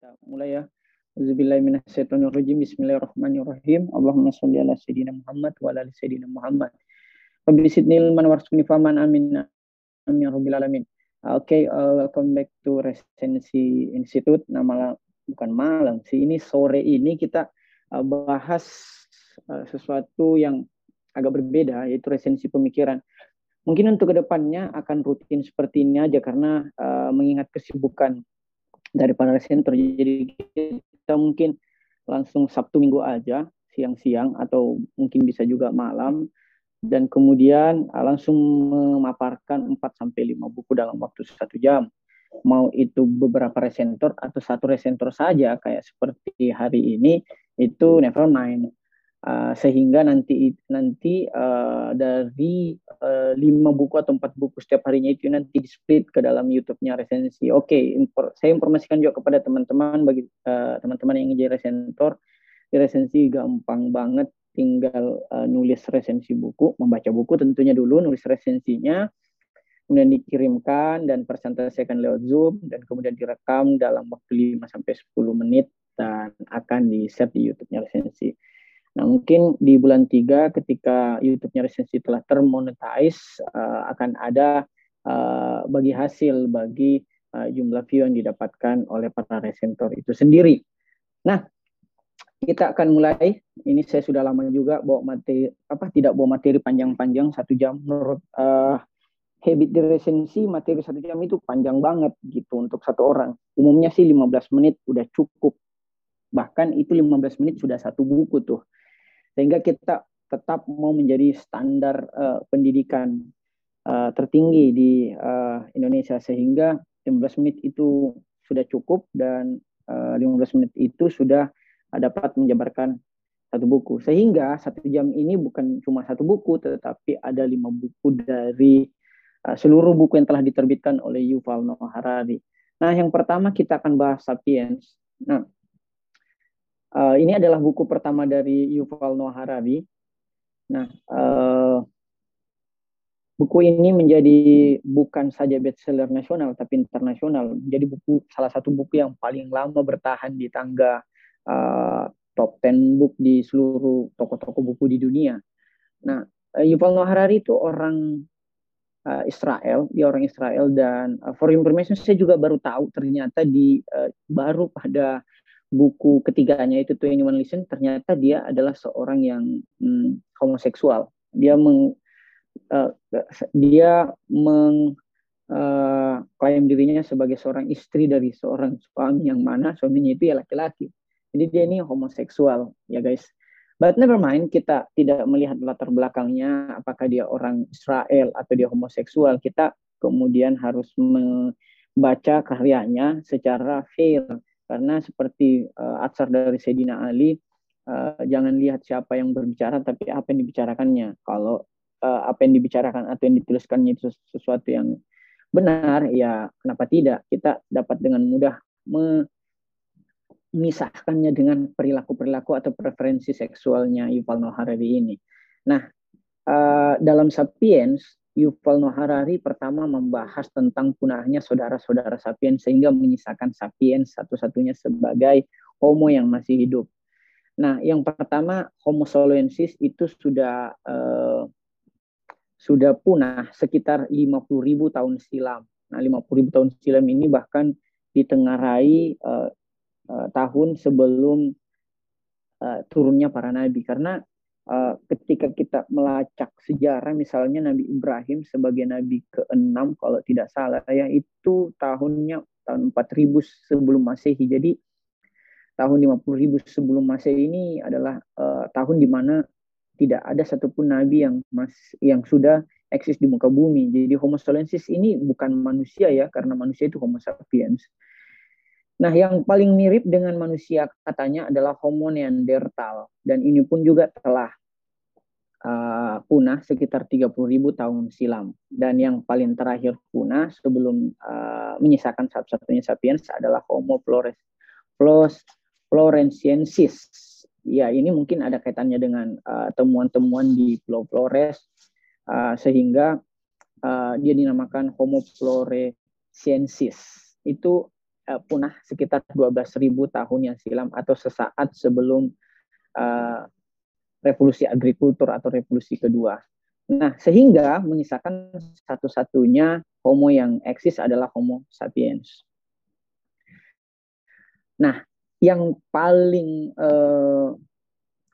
Kita mulai ya. Auzubillahiminasyaitonirrajim. Bismillahirrahmanirrahim. Allahumma sholli ala sayyidina Muhammad wa ala sayyidina Muhammad. Rabbi sidni ilman warzuqni faman amin. Amin ya rabbil alamin. Oke, okay, uh, welcome back to Resensi Institute. Nah, malam bukan malam sih. Ini sore ini kita uh, bahas uh, sesuatu yang agak berbeda yaitu resensi pemikiran. Mungkin untuk ke depannya akan rutin seperti ini aja karena uh, mengingat kesibukan dari para resentor. Jadi kita mungkin langsung Sabtu Minggu aja siang-siang atau mungkin bisa juga malam dan kemudian uh, langsung memaparkan 4 sampai 5 buku dalam waktu satu jam. Mau itu beberapa resentor atau satu resentor saja kayak seperti hari ini itu never mind. Uh, sehingga nanti nanti uh, dari uh, lima buku atau empat buku setiap harinya itu nanti di split ke dalam YouTube-nya resensi. Oke, okay, impor, saya informasikan juga kepada teman-teman bagi teman-teman uh, yang ingin jadi resentor, di resensi gampang banget, tinggal uh, nulis resensi buku, membaca buku tentunya dulu, nulis resensinya, kemudian dikirimkan dan presentasikan lewat Zoom dan kemudian direkam dalam waktu 5 sampai 10 menit dan akan di-share di YouTube-nya resensi. Nah, mungkin di bulan 3 ketika YouTube-nya resensi telah termonetize uh, akan ada uh, bagi hasil bagi uh, jumlah view yang didapatkan oleh para resentor itu sendiri. Nah, kita akan mulai. Ini saya sudah lama juga bawa materi apa tidak bawa materi panjang-panjang satu jam menurut uh, habit di resensi materi satu jam itu panjang banget gitu untuk satu orang. Umumnya sih 15 menit udah cukup. Bahkan itu 15 menit sudah satu buku tuh sehingga kita tetap mau menjadi standar uh, pendidikan uh, tertinggi di uh, Indonesia sehingga 15 menit itu sudah cukup dan uh, 15 menit itu sudah dapat menjabarkan satu buku sehingga satu jam ini bukan cuma satu buku tetapi ada lima buku dari uh, seluruh buku yang telah diterbitkan oleh Yuval Noah Harari. Nah yang pertama kita akan bahas sapiens. Nah Uh, ini adalah buku pertama dari Yuval Noah Harari. Nah, uh, buku ini menjadi bukan saja bestseller nasional tapi internasional. Jadi buku salah satu buku yang paling lama bertahan di tangga uh, top 10 book di seluruh toko-toko buku di dunia. Nah, uh, Yuval Noah Harari itu orang uh, Israel, dia orang Israel dan uh, for information saya juga baru tahu ternyata di uh, baru pada buku ketiganya itu Twenty One Listen ternyata dia adalah seorang yang hmm, homoseksual. Dia meng uh, dia meng uh, dirinya sebagai seorang istri dari seorang suami yang mana suaminya itu ya laki-laki. Jadi dia ini homoseksual ya guys. But never mind, kita tidak melihat latar belakangnya, apakah dia orang Israel atau dia homoseksual. Kita kemudian harus membaca karyanya secara fair, karena seperti uh, atsar dari Sayyidina Ali, uh, jangan lihat siapa yang berbicara, tapi apa yang dibicarakannya. Kalau uh, apa yang dibicarakan atau yang dituliskannya itu sesuatu yang benar, ya kenapa tidak? Kita dapat dengan mudah memisahkannya dengan perilaku-perilaku atau preferensi seksualnya Yuval Noah Harari ini. Nah, dalam Sapiens, Yuval Noah Harari pertama membahas tentang punahnya saudara-saudara sapiens sehingga menyisakan sapiens satu-satunya sebagai homo yang masih hidup. Nah, yang pertama Homo soloensis itu sudah uh, sudah punah sekitar 50.000 tahun silam. Nah, 50.000 tahun silam ini bahkan ditengarai uh, uh, tahun sebelum uh, turunnya para nabi karena uh, ketika kita melacak sejarah misalnya Nabi Ibrahim sebagai nabi ke-6 kalau tidak salah ya itu tahunnya tahun 4000 sebelum Masehi. Jadi tahun 50.000 sebelum Masehi ini adalah uh, tahun di mana tidak ada satupun nabi yang mas yang sudah eksis di muka bumi. Jadi Homo sapiens ini bukan manusia ya karena manusia itu Homo sapiens. Nah, yang paling mirip dengan manusia katanya adalah Homo neanderthal dan ini pun juga telah uh, punah sekitar 30.000 tahun silam. Dan yang paling terakhir punah sebelum uh, menyisakan satu-satunya sapiens adalah Homo flores, flores floresiensis. Ya, ini mungkin ada kaitannya dengan uh, temuan-temuan uh, di Pulau Flores uh, sehingga uh, dia dinamakan Homo floresiensis. Itu uh, punah sekitar 12.000 tahun yang silam atau sesaat sebelum uh, revolusi agrikultur atau revolusi kedua. Nah, sehingga menyisakan satu-satunya Homo yang eksis adalah Homo sapiens. Nah, yang paling uh,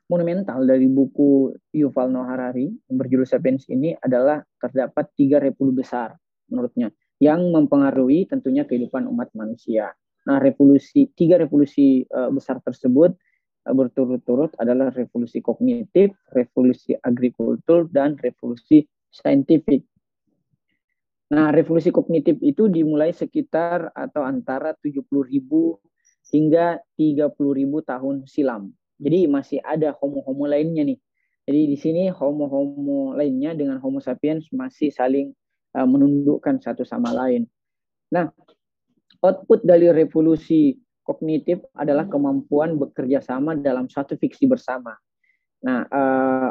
monumental dari buku Yuval Noah Harari yang berjudul Sapiens ini adalah terdapat tiga revolusi besar menurutnya yang mempengaruhi tentunya kehidupan umat manusia. Nah, revolusi tiga revolusi uh, besar tersebut berturut-turut adalah revolusi kognitif, revolusi agrikultur, dan revolusi saintifik. Nah, revolusi kognitif itu dimulai sekitar atau antara 70.000 hingga 30.000 tahun silam. Jadi masih ada homo-homo lainnya nih. Jadi di sini homo-homo lainnya dengan homo sapiens masih saling uh, menundukkan satu sama lain. Nah, output dari revolusi kognitif adalah kemampuan bekerja sama dalam suatu fiksi bersama. Nah, uh,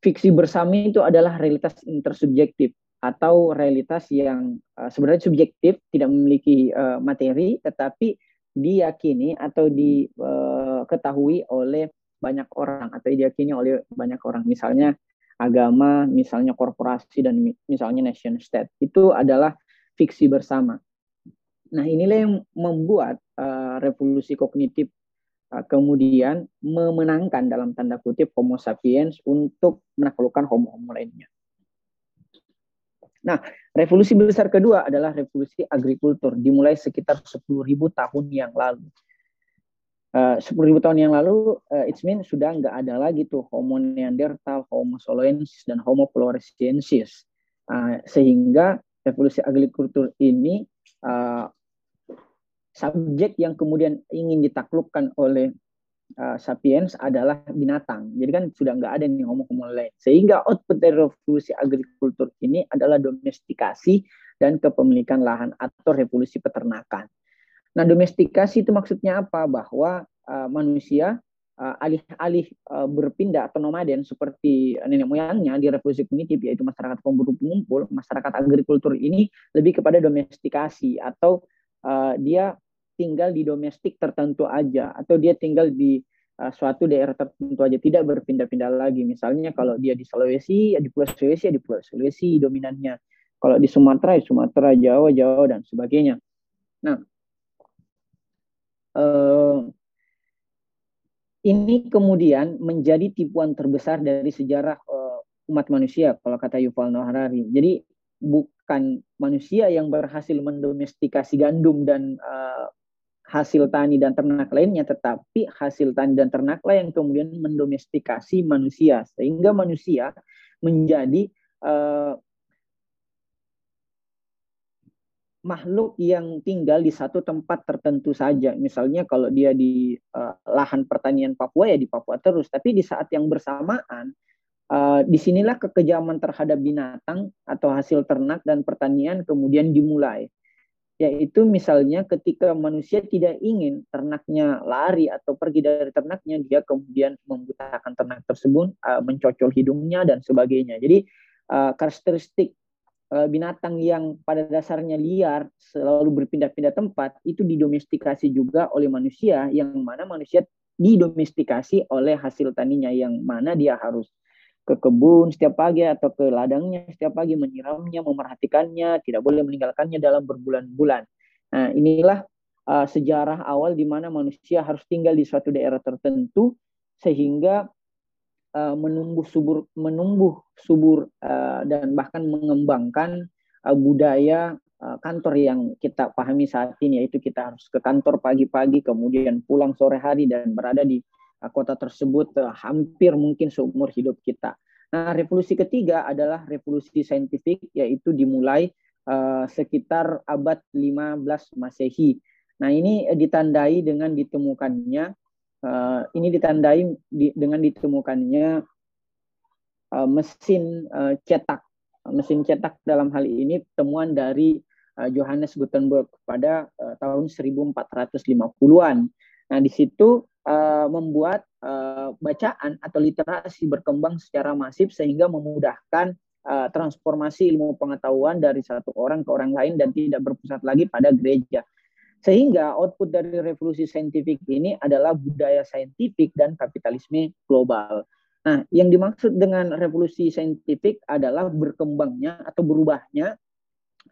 fiksi bersama itu adalah realitas intersubjektif atau realitas yang uh, sebenarnya subjektif, tidak memiliki materi, tetapi diyakini atau diketahui oleh banyak orang atau diyakini oleh banyak orang. Misalnya agama, misalnya korporasi dan misalnya nation state. Itu adalah fiksi bersama. Nah, inilah yang membuat uh, revolusi kognitif uh, kemudian memenangkan dalam tanda kutip Homo sapiens untuk menaklukkan Homo-Homo lainnya. Nah, revolusi besar kedua adalah revolusi agrikultur, dimulai sekitar 10.000 tahun yang lalu. Uh, 10.000 tahun yang lalu, uh, it means sudah nggak ada lagi tuh Homo neanderthal, Homo soloensis, dan Homo floresiensis. Uh, sehingga revolusi agrikultur ini uh, subjek yang kemudian ingin ditaklukkan oleh uh, sapiens adalah binatang. Jadi kan sudah nggak ada nih homo-homo lain. Sehingga output dari revolusi agrikultur ini adalah domestikasi dan kepemilikan lahan atau revolusi peternakan. Nah, domestikasi itu maksudnya apa? Bahwa uh, manusia uh, alih-alih uh, berpindah atau nomaden seperti nenek moyangnya di revolusi kognitif yaitu masyarakat pemburu pengumpul, masyarakat agrikultur ini lebih kepada domestikasi atau uh, dia tinggal di domestik tertentu aja atau dia tinggal di uh, suatu daerah tertentu aja tidak berpindah-pindah lagi. Misalnya kalau dia di Sulawesi ya di Pulau Sulawesi ya di Pulau Sulawesi dominannya. Kalau di Sumatera ya Sumatera Jawa Jawa dan sebagainya. Nah uh, ini kemudian menjadi tipuan terbesar dari sejarah uh, umat manusia kalau kata Yuval Noah Harari. Jadi bukan manusia yang berhasil mendomestikasi gandum dan uh, hasil tani dan ternak lainnya, tetapi hasil tani dan ternaklah yang kemudian mendomestikasi manusia, sehingga manusia menjadi uh, makhluk yang tinggal di satu tempat tertentu saja. Misalnya kalau dia di uh, lahan pertanian Papua ya di Papua terus, tapi di saat yang bersamaan uh, di sinilah kekejaman terhadap binatang atau hasil ternak dan pertanian kemudian dimulai yaitu misalnya ketika manusia tidak ingin ternaknya lari atau pergi dari ternaknya, dia kemudian membutakan ternak tersebut, uh, mencocol hidungnya dan sebagainya. Jadi uh, karakteristik binatang yang pada dasarnya liar selalu berpindah-pindah tempat itu didomestikasi juga oleh manusia, yang mana manusia didomestikasi oleh hasil taninya, yang mana dia harus ke kebun setiap pagi atau ke ladangnya setiap pagi menyiramnya, memerhatikannya, tidak boleh meninggalkannya dalam berbulan-bulan. Nah, inilah uh, sejarah awal di mana manusia harus tinggal di suatu daerah tertentu sehingga uh, menumbuh subur menumbuh subur uh, dan bahkan mengembangkan uh, budaya kantor yang kita pahami saat ini yaitu kita harus ke kantor pagi-pagi kemudian pulang sore hari dan berada di kota tersebut hampir mungkin seumur hidup kita. Nah, revolusi ketiga adalah revolusi saintifik yaitu dimulai sekitar abad 15 Masehi. Nah, ini ditandai dengan ditemukannya uh, ini ditandai di, dengan ditemukannya uh, mesin uh, cetak. Mesin cetak dalam hal ini temuan dari uh, Johannes Gutenberg pada uh, tahun 1450-an. Nah, di situ uh, membuat uh, bacaan atau literasi berkembang secara masif sehingga memudahkan uh, transformasi ilmu pengetahuan dari satu orang ke orang lain dan tidak berpusat lagi pada gereja. Sehingga output dari revolusi saintifik ini adalah budaya saintifik dan kapitalisme global. Nah, yang dimaksud dengan revolusi saintifik adalah berkembangnya atau berubahnya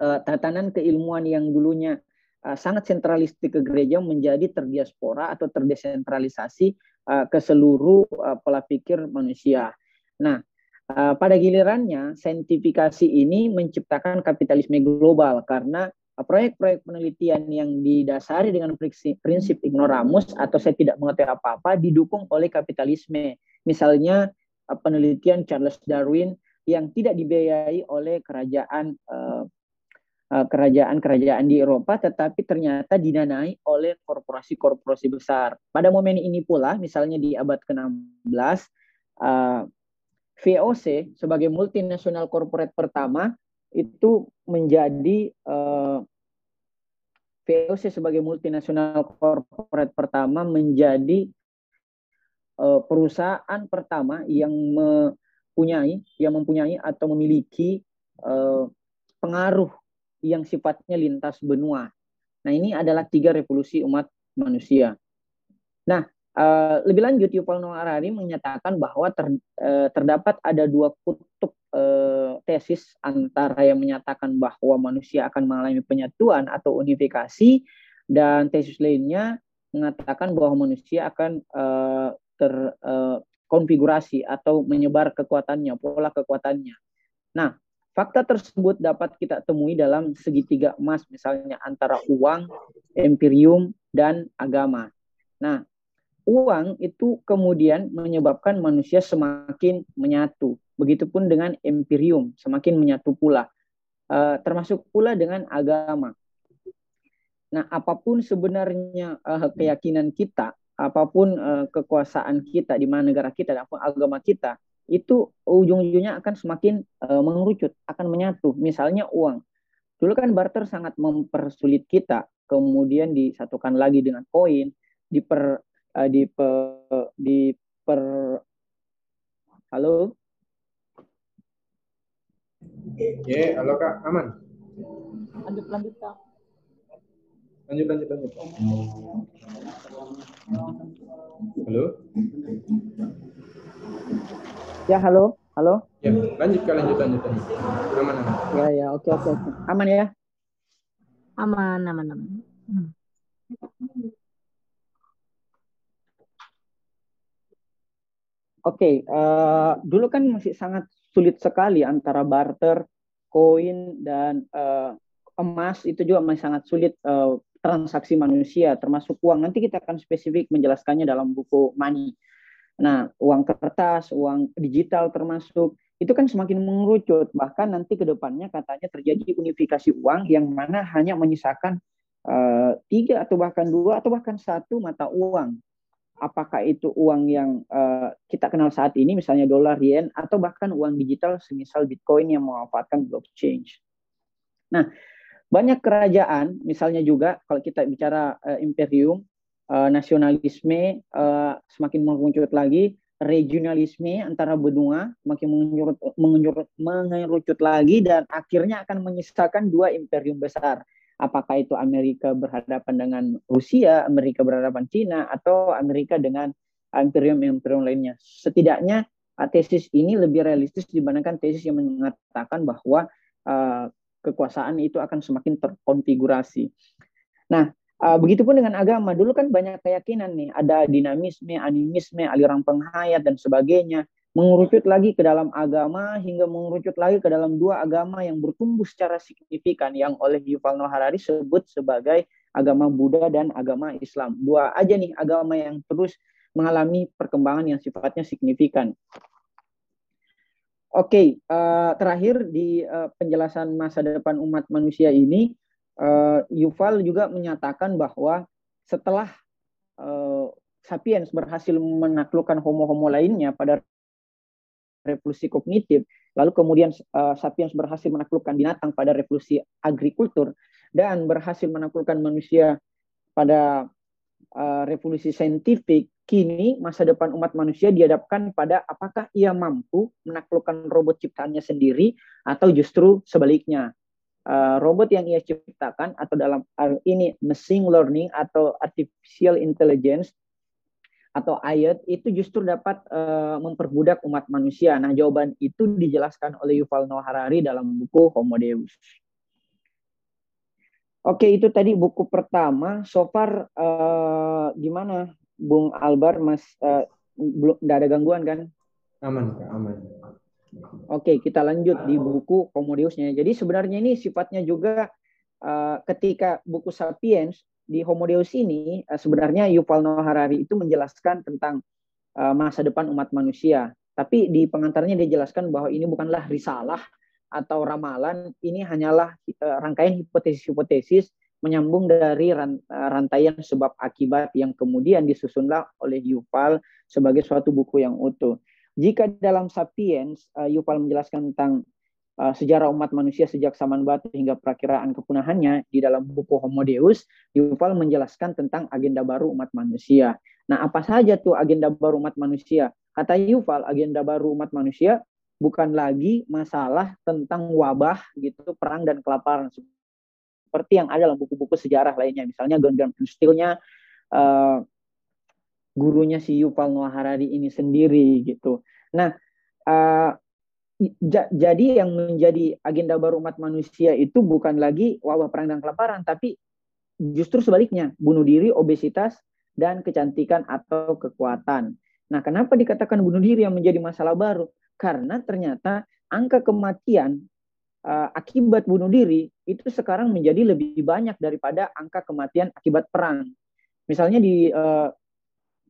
uh, tatanan keilmuan yang dulunya uh, sangat sentralistik ke gereja menjadi terdiaspora atau terdesentralisasi uh, ke seluruh uh, pola pikir manusia. Nah, uh, pada gilirannya saintifikasi ini menciptakan kapitalisme global karena proyek-proyek penelitian yang didasari dengan prinsip, ignoramus atau saya tidak mengerti apa-apa didukung oleh kapitalisme. Misalnya eh, penelitian Charles Darwin yang tidak dibiayai oleh kerajaan eh, eh, kerajaan-kerajaan di Eropa tetapi ternyata didanai oleh korporasi-korporasi besar. Pada momen ini pula misalnya di abad ke-16 VOC sebagai multinasional corporate pertama itu menjadi uh, eh, VOC sebagai multinasional corporate pertama menjadi uh, perusahaan pertama yang mempunyai yang mempunyai atau memiliki uh, pengaruh yang sifatnya lintas benua. Nah, ini adalah tiga revolusi umat manusia. Nah, uh, lebih lanjut Yuval Noah Harari menyatakan bahwa ter, uh, terdapat ada dua kutub eh, tesis antara yang menyatakan bahwa manusia akan mengalami penyatuan atau unifikasi dan tesis lainnya mengatakan bahwa manusia akan eh, terkonfigurasi eh, atau menyebar kekuatannya, pola kekuatannya. Nah, fakta tersebut dapat kita temui dalam segitiga emas misalnya antara uang, empirium, dan agama. Nah, uang itu kemudian menyebabkan manusia semakin menyatu. Begitupun dengan empirium, semakin menyatu pula. Uh, termasuk pula dengan agama. Nah, apa pun sebenarnya uh, keyakinan kita, apa pun uh, kekuasaan kita di mana negara kita, apa pun agama kita, itu ujung-ujungnya akan semakin uh, mengerucut, akan menyatu. Misalnya uang. Dulu kan barter sangat mempersulit kita, kemudian disatukan lagi dengan koin, diper uh, di pe, di per halo Ya, halo Kak, aman. Lanjut lanjut Kak. Lanjut lanjut lanjut. Halo. Ya, halo. Halo. Ya, lanjut Kak, lanjut lanjut lanjut. Aman aman. Ya ya, oke oke oke. Aman ya? Aman aman aman. Hmm. Oke, okay, uh, eh, dulu kan masih sangat sulit sekali antara barter, koin dan uh, emas itu juga masih sangat sulit uh, transaksi manusia termasuk uang. Nanti kita akan spesifik menjelaskannya dalam buku Money. Nah, uang kertas, uang digital termasuk itu kan semakin mengerucut. Bahkan nanti ke depannya katanya terjadi unifikasi uang yang mana hanya menyisakan uh, tiga atau bahkan dua atau bahkan satu mata uang apakah itu uang yang uh, kita kenal saat ini, misalnya dolar, yen, atau bahkan uang digital semisal Bitcoin yang memanfaatkan blockchain. Nah, banyak kerajaan, misalnya juga kalau kita bicara uh, imperium, uh, nasionalisme uh, semakin mengerucut lagi, regionalisme antara benua semakin mengerucut, mengerucut, mengerucut lagi, dan akhirnya akan menyisakan dua imperium besar apakah itu Amerika berhadapan dengan Rusia, Amerika berhadapan Cina, atau Amerika dengan imperium-imperium lainnya. Setidaknya uh, tesis ini lebih realistis dibandingkan tesis yang mengatakan bahwa uh, kekuasaan itu akan semakin terkonfigurasi. Nah, uh, begitupun dengan agama. Dulu kan banyak keyakinan nih, ada dinamisme, animisme, aliran penghayat dan sebagainya mengerucut lagi ke dalam agama hingga mengerucut lagi ke dalam dua agama yang bertumbuh secara signifikan yang oleh Yuval Noah Harari sebut sebagai agama Buddha dan agama Islam. Dua aja nih agama yang terus mengalami perkembangan yang sifatnya signifikan. Oke, okay, uh, eh, terakhir di uh, penjelasan masa depan umat manusia ini, uh, Yuval juga menyatakan bahwa setelah uh, sapiens berhasil menaklukkan homo-homo lainnya pada revolusi kognitif, lalu kemudian uh, sapiens berhasil menaklukkan binatang pada revolusi agrikultur dan berhasil menaklukkan manusia pada uh, revolusi saintifik, kini masa depan umat manusia dihadapkan pada apakah ia mampu menaklukkan robot ciptaannya sendiri atau justru sebaliknya. uh, robot yang ia ciptakan atau dalam hal ini machine learning atau artificial intelligence atau ayat itu justru dapat uh, memperbudak umat manusia. Nah, jawaban itu dijelaskan oleh Yuval Noah Harari dalam buku Homo Deus. Oke, itu tadi buku pertama. So far uh, gimana Bung Albar, Mas uh, belum ada gangguan kan? Aman, aman. Oke, kita lanjut di buku Homo Deusnya. Jadi sebenarnya ini sifatnya juga uh, ketika buku Sapiens di Homo Deus ini uh, sebenarnya Yuval Noah Harari itu menjelaskan tentang uh, masa depan umat manusia. Tapi di pengantarnya dia jelaskan bahwa ini bukanlah risalah atau ramalan, ini hanyalah uh, rangkaian hipotesis-hipotesis menyambung dari rantaian sebab akibat yang kemudian disusunlah oleh Yuval sebagai suatu buku yang utuh. Jika dalam Sapiens, Yuval menjelaskan tentang uh, sejarah umat manusia sejak zaman batu hingga perakiraan kepunahannya di dalam buku Homo Deus, Yuval menjelaskan tentang agenda baru umat manusia. Nah, apa saja tuh agenda baru umat manusia? Kata Yuval, agenda baru umat manusia bukan lagi masalah tentang wabah gitu, perang dan kelaparan seperti yang ada dalam buku-buku sejarah lainnya. Misalnya Gun Stilnya uh, gurunya si Yuval Noah Harari ini sendiri gitu. Nah, uh, jadi yang menjadi agenda baru umat manusia itu bukan lagi wabah perang dan kelaparan, tapi justru sebaliknya, bunuh diri, obesitas, dan kecantikan atau kekuatan. Nah, kenapa dikatakan bunuh diri yang menjadi masalah baru? Karena ternyata angka kematian uh, akibat bunuh diri itu sekarang menjadi lebih banyak daripada angka kematian akibat perang. Misalnya di negara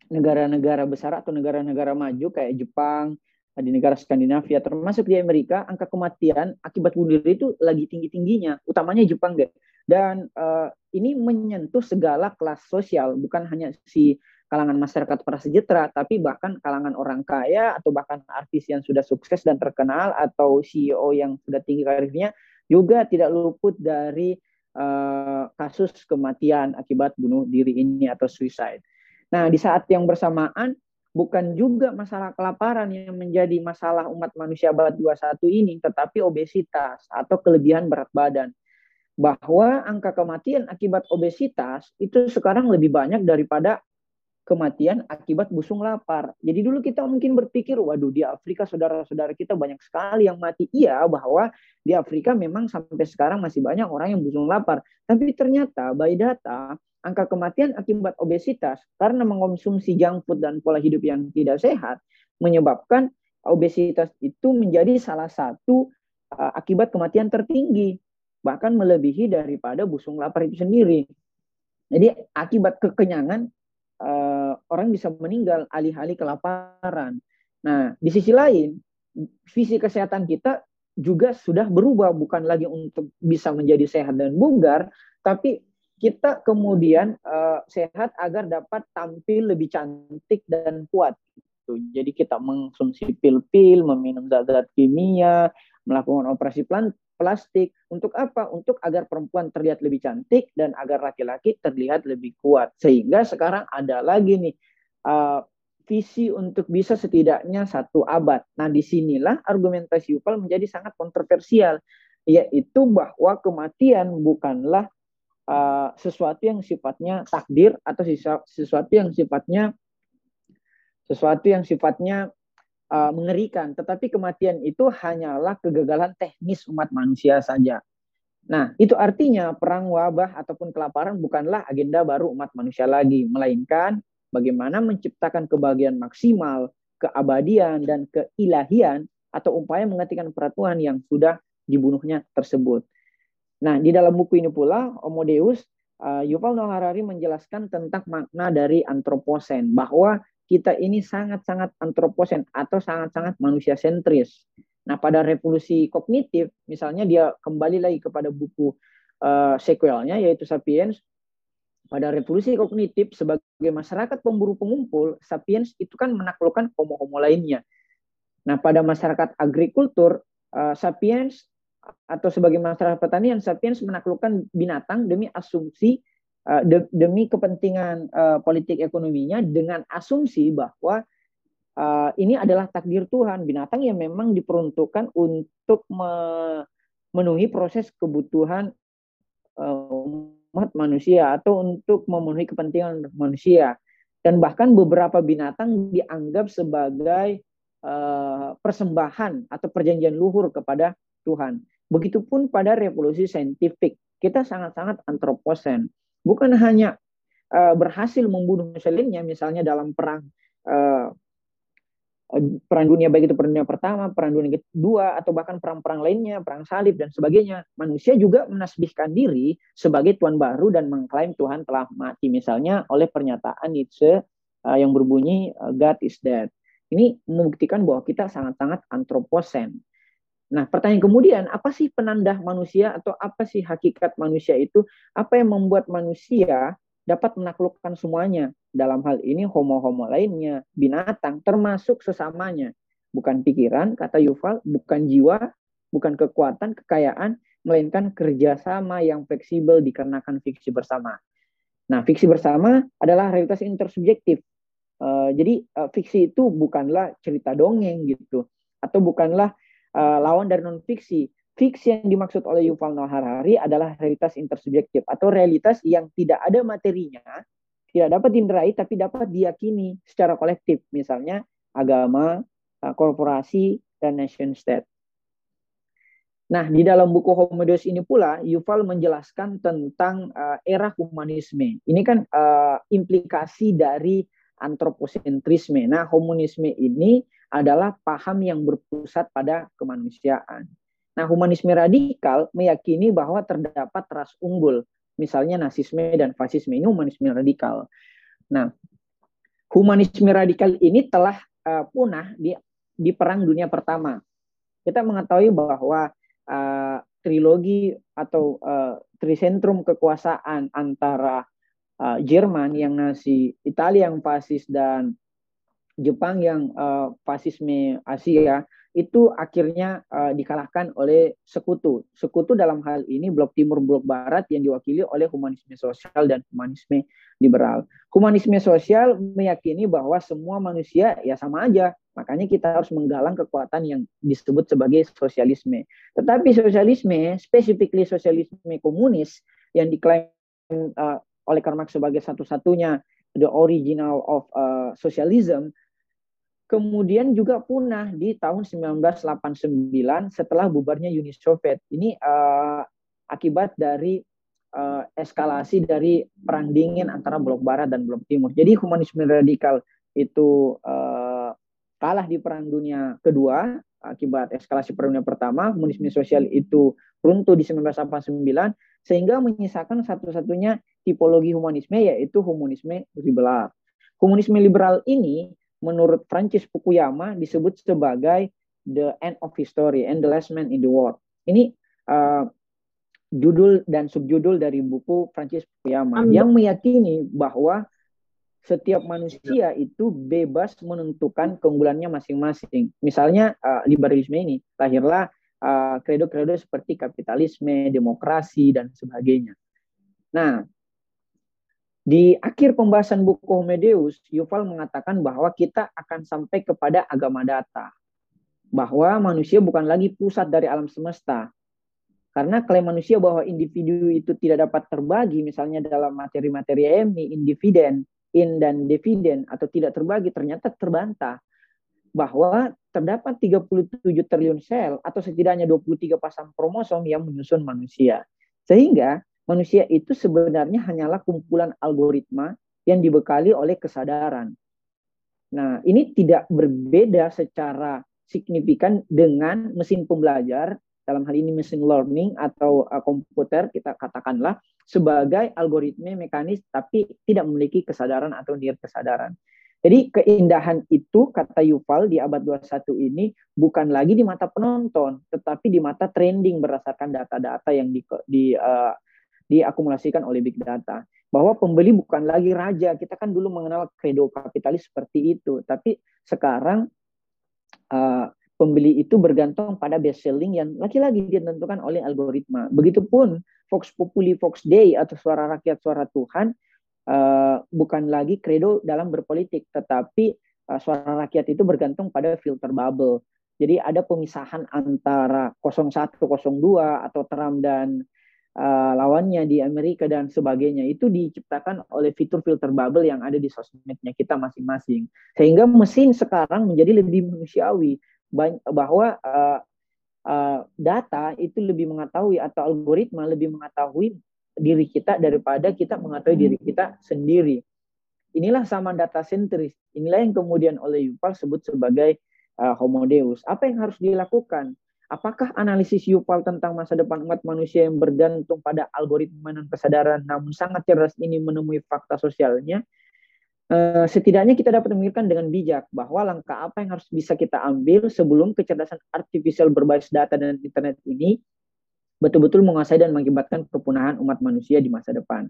negara-negara besar atau negara-negara maju kayak Jepang, di negara Skandinavia termasuk di Amerika angka kematian akibat bunuh diri itu lagi tinggi tingginya utamanya Jepang deh dan uh, ini menyentuh segala kelas sosial bukan hanya si kalangan masyarakat prasejahtera tapi bahkan kalangan orang kaya atau bahkan artis yang sudah sukses dan terkenal atau CEO yang sudah tinggi karirnya juga tidak luput dari uh, kasus kematian akibat bunuh diri ini atau suicide. Nah, di saat yang bersamaan bukan juga masalah kelaparan yang menjadi masalah umat manusia abad 21 ini, tetapi obesitas atau kelebihan berat badan. Bahwa angka kematian akibat obesitas itu sekarang lebih banyak daripada kematian akibat busung lapar. Jadi dulu kita mungkin berpikir, waduh di Afrika saudara-saudara kita banyak sekali yang mati. Iya, bahwa di Afrika memang sampai sekarang masih banyak orang yang busung lapar. Tapi ternyata by data angka kematian akibat obesitas karena mengonsumsi junk food dan pola hidup yang tidak sehat menyebabkan obesitas itu menjadi salah satu uh, akibat kematian tertinggi bahkan melebihi daripada busung lapar itu sendiri. Jadi akibat kekenyangan uh, orang bisa meninggal alih-alih kelaparan. Nah, di sisi lain visi kesehatan kita juga sudah berubah bukan lagi untuk bisa menjadi sehat dan bugar, tapi kita kemudian uh, sehat agar dapat tampil lebih cantik dan kuat. Jadi kita mengkonsumsi pil-pil, meminum zat-zat kimia, melakukan operasi plastik. Untuk apa? Untuk agar perempuan terlihat lebih cantik dan agar laki-laki terlihat lebih kuat. Sehingga sekarang ada lagi nih uh, visi untuk bisa setidaknya satu abad. Nah di sinilah argumentasi Yuval menjadi sangat kontroversial, yaitu bahwa kematian bukanlah uh, sesuatu yang sifatnya takdir atau sesuatu yang sifatnya sesuatu yang sifatnya uh, mengerikan, tetapi kematian itu hanyalah kegagalan teknis umat manusia saja. Nah, itu artinya perang wabah ataupun kelaparan bukanlah agenda baru umat manusia lagi, melainkan bagaimana menciptakan kebahagiaan maksimal, keabadian dan keilahian atau upaya menghentikan peraturan yang sudah dibunuhnya tersebut. Nah, di dalam buku ini pula, Homo Deus, uh, Yuval Noah Harari menjelaskan tentang makna dari antroposen, bahwa kita ini sangat-sangat antroposen atau sangat-sangat manusia sentris. Nah, pada revolusi kognitif, misalnya dia kembali lagi kepada buku uh, sequelnya, yaitu Sapiens, pada revolusi kognitif sebagai masyarakat pemburu pengumpul, Sapiens itu kan menaklukkan homo-homo lainnya. Nah, pada masyarakat agrikultur, uh, Sapiens atau sebagai masyarakat pertanian sapiens menaklukkan binatang demi asumsi uh, de, demi kepentingan uh, politik ekonominya dengan asumsi bahwa uh, ini adalah takdir Tuhan binatang yang memang diperuntukkan untuk me, memenuhi proses kebutuhan uh, umat manusia atau untuk memenuhi kepentingan manusia. Dan bahkan beberapa binatang dianggap sebagai uh, persembahan atau perjanjian luhur kepada Tuhan. Begitupun pada revolusi saintifik, kita sangat-sangat antroposen. Bukan hanya uh, berhasil membunuh muslimnya, misalnya dalam perang uh, perang dunia baik itu perang dunia pertama, perang dunia kedua, atau bahkan perang-perang lainnya, perang salib dan sebagainya. Manusia juga menasbihkan diri sebagai Tuhan baru dan mengklaim Tuhan telah mati. Misalnya oleh pernyataan Nietzsche uh, yang berbunyi God is dead. Ini membuktikan bahwa kita sangat-sangat antroposen. Nah, pertanyaan kemudian, apa sih penanda manusia atau apa sih hakikat manusia itu? Apa yang membuat manusia dapat menaklukkan semuanya? Dalam hal ini homo-homo lainnya, binatang, termasuk sesamanya. Bukan pikiran, kata Yuval, bukan jiwa, bukan kekuatan, kekayaan, melainkan kerjasama yang fleksibel dikarenakan fiksi bersama. Nah, fiksi bersama adalah realitas intersubjektif. Uh, jadi uh, fiksi itu bukanlah cerita dongeng gitu, atau bukanlah uh, lawan dari non fiksi. Fiksi yang dimaksud oleh Yuval Noah Harari adalah realitas intersubjektif atau realitas yang tidak ada materinya, tidak dapat dinderai tapi dapat diyakini secara kolektif, misalnya agama, uh, korporasi, dan nation state. Nah, di dalam buku Homo Deus ini pula, Yuval menjelaskan tentang uh, era humanisme. Ini kan uh, implikasi dari antroposentrisme. Nah, humanisme ini adalah paham yang berpusat pada kemanusiaan. Nah, humanisme radikal meyakini bahwa terdapat ras unggul, misalnya nasisme dan fasisme ini humanisme radikal. Nah, humanisme radikal ini telah uh, punah di di Perang Dunia Pertama. Kita mengetahui bahwa uh, trilogi atau uh, trisentrum kekuasaan antara Jerman yang Nazi, Italia yang fasis dan Jepang yang uh, fasisme Asia itu akhirnya uh, dikalahkan oleh sekutu. Sekutu dalam hal ini blok timur blok barat yang diwakili oleh humanisme sosial dan humanisme liberal. Humanisme sosial meyakini bahwa semua manusia ya sama aja. Makanya kita harus menggalang kekuatan yang disebut sebagai sosialisme. Tetapi sosialisme, specifically sosialisme komunis yang diklaim uh, oleh Karl Marx sebagai satu-satunya the original of uh, socialism kemudian juga punah di tahun 1989 setelah bubarnya Uni Soviet. Ini uh, akibat dari uh, eskalasi dari perang dingin antara blok barat dan blok timur. Jadi humanisme radikal itu uh, kalah di perang dunia kedua akibat eskalasi perang dunia pertama, humanisme sosial itu runtuh di 1989 sehingga menyisakan satu-satunya tipologi humanisme yaitu humanisme liberal. Humanisme liberal ini menurut Francis Fukuyama disebut sebagai the end of history and the last man in the world. Ini uh, judul dan subjudul dari buku Francis Fukuyama Amin. yang meyakini bahwa setiap manusia itu bebas menentukan keunggulannya masing-masing. Misalnya uh, liberalisme ini lahirlah kredo-kredo uh, seperti kapitalisme, demokrasi dan sebagainya. Nah, di akhir pembahasan buku Homedeus, Yuval mengatakan bahwa kita akan sampai kepada agama data. Bahwa manusia bukan lagi pusat dari alam semesta. Karena klaim manusia bahwa individu itu tidak dapat terbagi, misalnya dalam materi-materi EMI, individen, in dan dividen, atau tidak terbagi, ternyata terbantah. Bahwa terdapat 37 triliun sel, atau setidaknya 23 pasang kromosom yang menyusun manusia. Sehingga manusia itu sebenarnya hanyalah kumpulan algoritma yang dibekali oleh kesadaran. Nah, ini tidak berbeda secara signifikan dengan mesin pembelajar, dalam hal ini mesin learning atau uh, komputer, kita katakanlah, sebagai algoritma mekanis tapi tidak memiliki kesadaran atau niat kesadaran. Jadi keindahan itu, kata Yuval di abad 21 ini, bukan lagi di mata penonton, tetapi di mata trending berdasarkan data-data yang di, di uh, diakumulasikan oleh big data. Bahwa pembeli bukan lagi raja. Kita kan dulu mengenal kredo kapitalis seperti itu. Tapi sekarang uh, pembeli itu bergantung pada best selling yang lagi-lagi ditentukan oleh algoritma. Begitupun Fox Populi, Fox Day atau suara rakyat, suara Tuhan uh, bukan lagi kredo dalam berpolitik, tetapi uh, suara rakyat itu bergantung pada filter bubble. Jadi ada pemisahan antara 01, 02 atau Trump dan uh, lawannya di Amerika dan sebagainya itu diciptakan oleh fitur filter bubble yang ada di sosmednya kita masing-masing. Sehingga mesin sekarang menjadi lebih manusiawi bahwa uh, uh, data itu lebih mengetahui atau algoritma lebih mengetahui diri kita daripada kita mengetahui diri kita sendiri. Inilah sama data sentris. Inilah yang kemudian oleh Yuval sebut sebagai uh, Homo Deus. Apa yang harus dilakukan? Apakah analisis Yuval tentang masa depan umat manusia yang bergantung pada algoritma dan kesadaran namun sangat cerdas ini menemui fakta sosialnya? Uh, setidaknya kita dapat memikirkan dengan bijak bahwa langkah apa yang harus bisa kita ambil sebelum kecerdasan artifisial berbasis data dan internet ini betul-betul menguasai dan mengakibatkan kepunahan umat manusia di masa depan.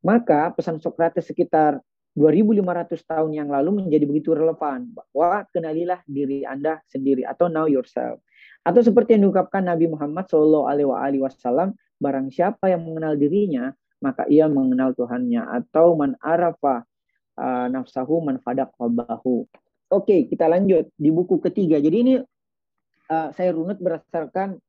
Maka pesan Socrates sekitar 2500 tahun yang lalu menjadi begitu relevan bahwa kenalilah diri Anda sendiri atau know yourself. Atau seperti yang diungkapkan Nabi Muhammad wasallam, barang siapa yang mengenal dirinya, maka ia mengenal Tuhannya atau man arafa uh, nafsahu man fadak. Oke, kita lanjut di buku ketiga. Jadi ini uh, saya runut berdasarkan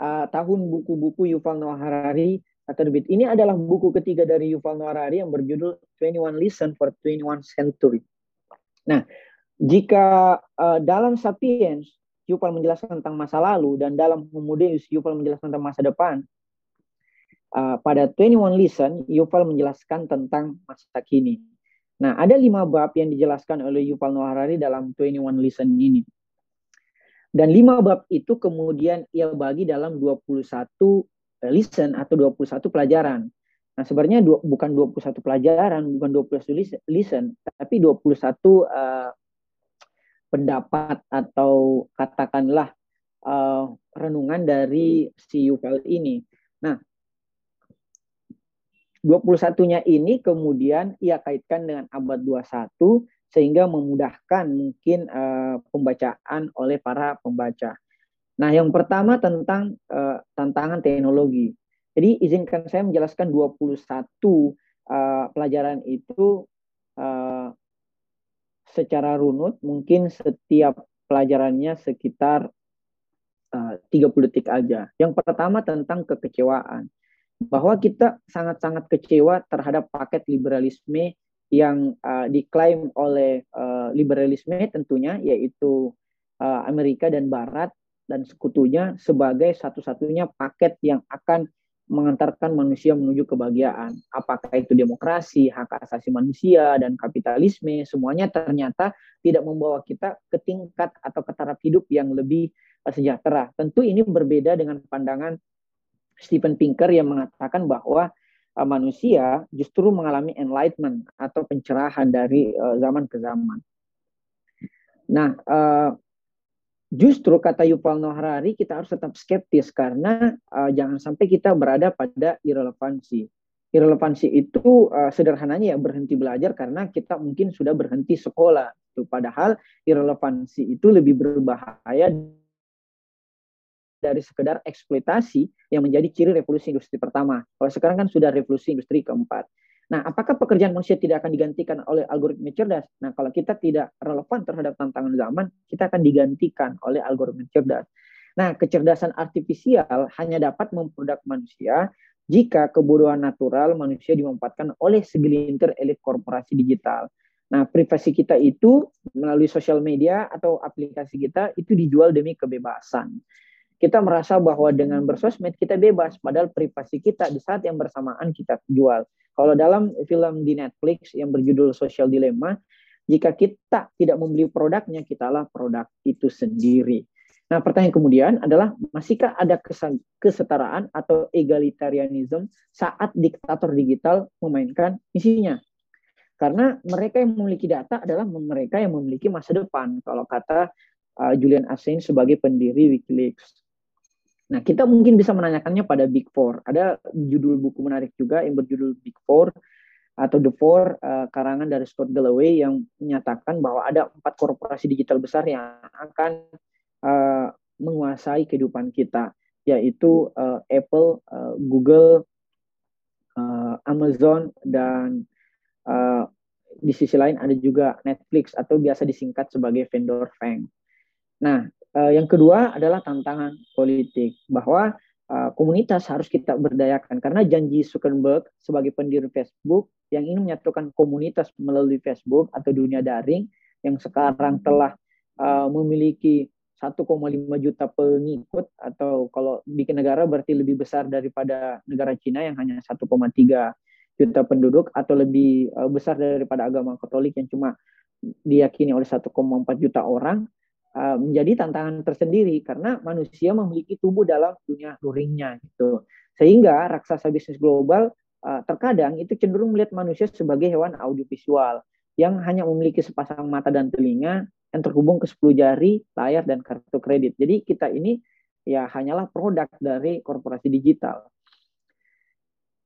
uh, tahun buku-buku Yuval Noah Harari terbit. Ini adalah buku ketiga dari Yuval Noah Harari yang berjudul 21 Lesson for 21 Century. Nah, jika uh, dalam Sapiens Yuval menjelaskan tentang masa lalu dan dalam Deus Yuval menjelaskan tentang masa depan, uh, pada 21 Lesson Yuval menjelaskan tentang masa kini. Nah, ada lima bab yang dijelaskan oleh Yuval Noah Harari dalam 21 Lesson ini. Dan lima bab itu kemudian ia bagi dalam 21 listen atau 21 pelajaran. Nah, sebenarnya dua, bukan 21 pelajaran, bukan 21 listen, tapi 21 uh, pendapat atau katakanlah uh, renungan dari si Yuval ini. Nah, 21-nya ini kemudian ia kaitkan dengan abad 21 sehingga memudahkan mungkin uh, pembacaan oleh para pembaca. Nah, yang pertama tentang uh, tantangan teknologi. Jadi izinkan saya menjelaskan 21 uh, pelajaran itu secara runut mungkin setiap pelajarannya sekitar uh, 30 detik aja. Yang pertama tentang kekecewaan. Bahwa kita sangat-sangat kecewa terhadap paket liberalisme yang uh, diklaim oleh uh, liberalisme tentunya yaitu uh, Amerika dan Barat dan sekutunya sebagai satu-satunya paket yang akan mengantarkan manusia menuju kebahagiaan. Apakah itu demokrasi, hak asasi manusia, dan kapitalisme, semuanya ternyata tidak membawa kita ke tingkat atau ke taraf hidup yang lebih eh, sejahtera. Tentu ini berbeda dengan pandangan Stephen Pinker yang mengatakan bahwa uh, manusia justru mengalami enlightenment atau pencerahan dari uh, zaman ke zaman. Nah, uh, justru kata Yuval Noah Harari kita harus tetap skeptis karena uh, jangan sampai kita berada pada irrelevansi. Irrelevansi itu uh, sederhananya ya berhenti belajar karena kita mungkin sudah berhenti sekolah. Itu padahal irrelevansi itu lebih berbahaya dari sekedar eksploitasi yang menjadi ciri revolusi industri pertama. Kalau sekarang kan sudah revolusi industri keempat. Nah, apakah pekerjaan manusia tidak akan digantikan oleh algoritma cerdas? Nah, kalau kita tidak relevan terhadap tantangan zaman, kita akan digantikan oleh algoritma cerdas. Nah, kecerdasan artifisial hanya dapat memproduk manusia jika kebodohan natural manusia dimanfaatkan oleh segelintir elit korporasi digital. Nah, privasi kita itu melalui sosial media atau aplikasi kita itu dijual demi kebebasan kita merasa bahwa dengan bersosmed kita bebas, padahal privasi kita di saat yang bersamaan kita jual. Kalau dalam film di Netflix yang berjudul Social Dilemma, jika kita tidak membeli produknya, kitalah produk itu sendiri. Nah, pertanyaan kemudian adalah masihkah ada kesetaraan atau egalitarianism saat diktator digital memainkan misinya? Karena mereka yang memiliki data adalah mereka yang memiliki masa depan. Kalau kata uh, Julian Assange sebagai pendiri WikiLeaks. Nah, kita mungkin bisa menanyakannya pada Big Four. Ada judul buku menarik juga yang berjudul Big Four atau The Four uh, karangan dari Scott Galloway yang menyatakan bahwa ada empat korporasi digital besar yang akan uh, menguasai kehidupan kita, yaitu uh, Apple, uh, Google, uh, Amazon, dan uh, di sisi lain ada juga Netflix atau biasa disingkat sebagai vendor FANG. Nah, uh, yang kedua adalah tantangan politik bahwa uh, komunitas harus kita berdayakan. Karena janji Zuckerberg sebagai pendiri Facebook yang ingin menyatukan komunitas melalui Facebook atau dunia daring yang sekarang telah uh, memiliki 1,5 juta pengikut atau kalau bikin negara berarti lebih besar daripada negara Cina yang hanya 1,3 juta penduduk atau lebih besar daripada agama Katolik yang cuma diyakini oleh 1,4 juta orang uh, menjadi tantangan tersendiri karena manusia memiliki tubuh dalam dunia luringnya gitu. Sehingga raksasa bisnis global uh, terkadang itu cenderung melihat manusia sebagai hewan audiovisual yang hanya memiliki sepasang mata dan telinga yang terhubung ke 10 jari, layar, dan kartu kredit. Jadi kita ini ya hanyalah produk dari korporasi digital.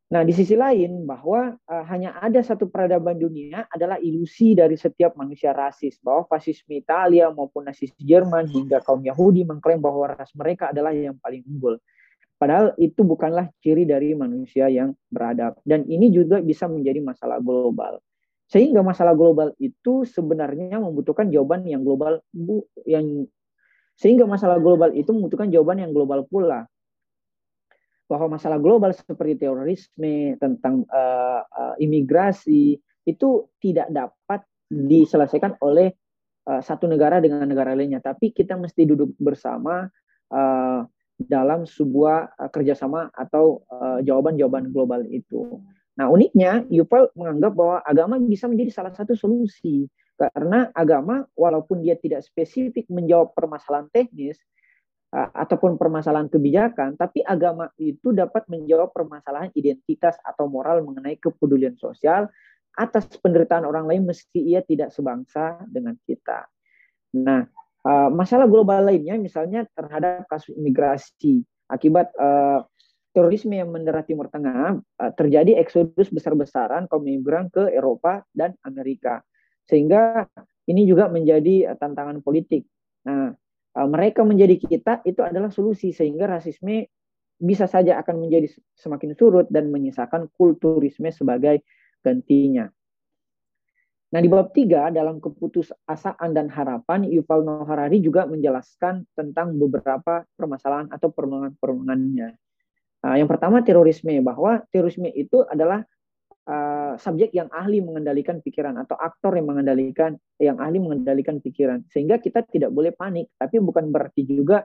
Nah, di sisi lain bahwa uh, hanya ada satu peradaban dunia adalah ilusi dari setiap manusia rasis bahwa fasisme Italia maupun nasis Jerman hingga kaum Yahudi mengklaim bahwa ras mereka adalah yang paling unggul. Padahal itu bukanlah ciri dari manusia yang beradab dan ini juga bisa menjadi masalah global. Sehingga masalah global itu sebenarnya membutuhkan jawaban yang global bu, yang sehingga masalah global itu membutuhkan jawaban yang global pula. Bahwa masalah global seperti terorisme, tentang uh, uh, imigrasi itu tidak dapat diselesaikan oleh uh, satu negara dengan negara lainnya, tapi kita mesti duduk bersama uh, dalam sebuah uh, kerjasama atau jawaban-jawaban uh, global itu. Nah, uniknya Yuval menganggap bahwa agama bisa menjadi salah satu solusi karena agama walaupun dia tidak spesifik menjawab permasalahan teknis ataupun permasalahan kebijakan, tapi agama itu dapat menjawab permasalahan identitas atau moral mengenai kepedulian sosial atas penderitaan orang lain meski ia tidak sebangsa dengan kita. Nah, masalah global lainnya misalnya terhadap kasus imigrasi akibat terorisme yang mendera Timur Tengah, terjadi eksodus besar-besaran kaum migran ke Eropa dan Amerika. Sehingga ini juga menjadi tantangan politik. Nah, mereka menjadi kita itu adalah solusi sehingga rasisme bisa saja akan menjadi semakin surut dan menyisakan kulturisme sebagai gantinya. Nah, di bab tiga dalam keputusasaan dan harapan, Yuval Noah Harari juga menjelaskan tentang beberapa permasalahan atau permohonan-permohonannya. Uh, yang pertama terorisme bahwa terorisme itu adalah uh, subjek yang ahli mengendalikan pikiran atau aktor yang mengendalikan yang ahli mengendalikan pikiran. Sehingga kita tidak boleh panik tapi bukan berarti juga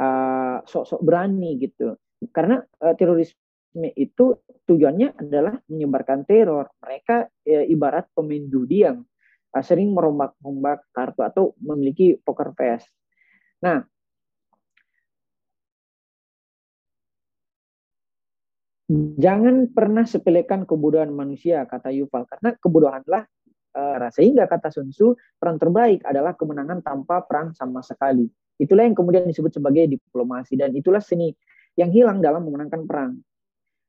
uh, sok-sok berani gitu. Karena uh, terorisme itu tujuannya adalah menyebarkan teror. Mereka uh, ibarat pemain judi yang uh, sering merombak-rombak kartu atau memiliki poker face. Nah jangan pernah sepelekan kebodohan manusia kata Yuval karena kebodohanlah uh, sehingga kata Sun Tzu perang terbaik adalah kemenangan tanpa perang sama sekali. Itulah yang kemudian disebut sebagai diplomasi dan itulah seni yang hilang dalam memenangkan perang.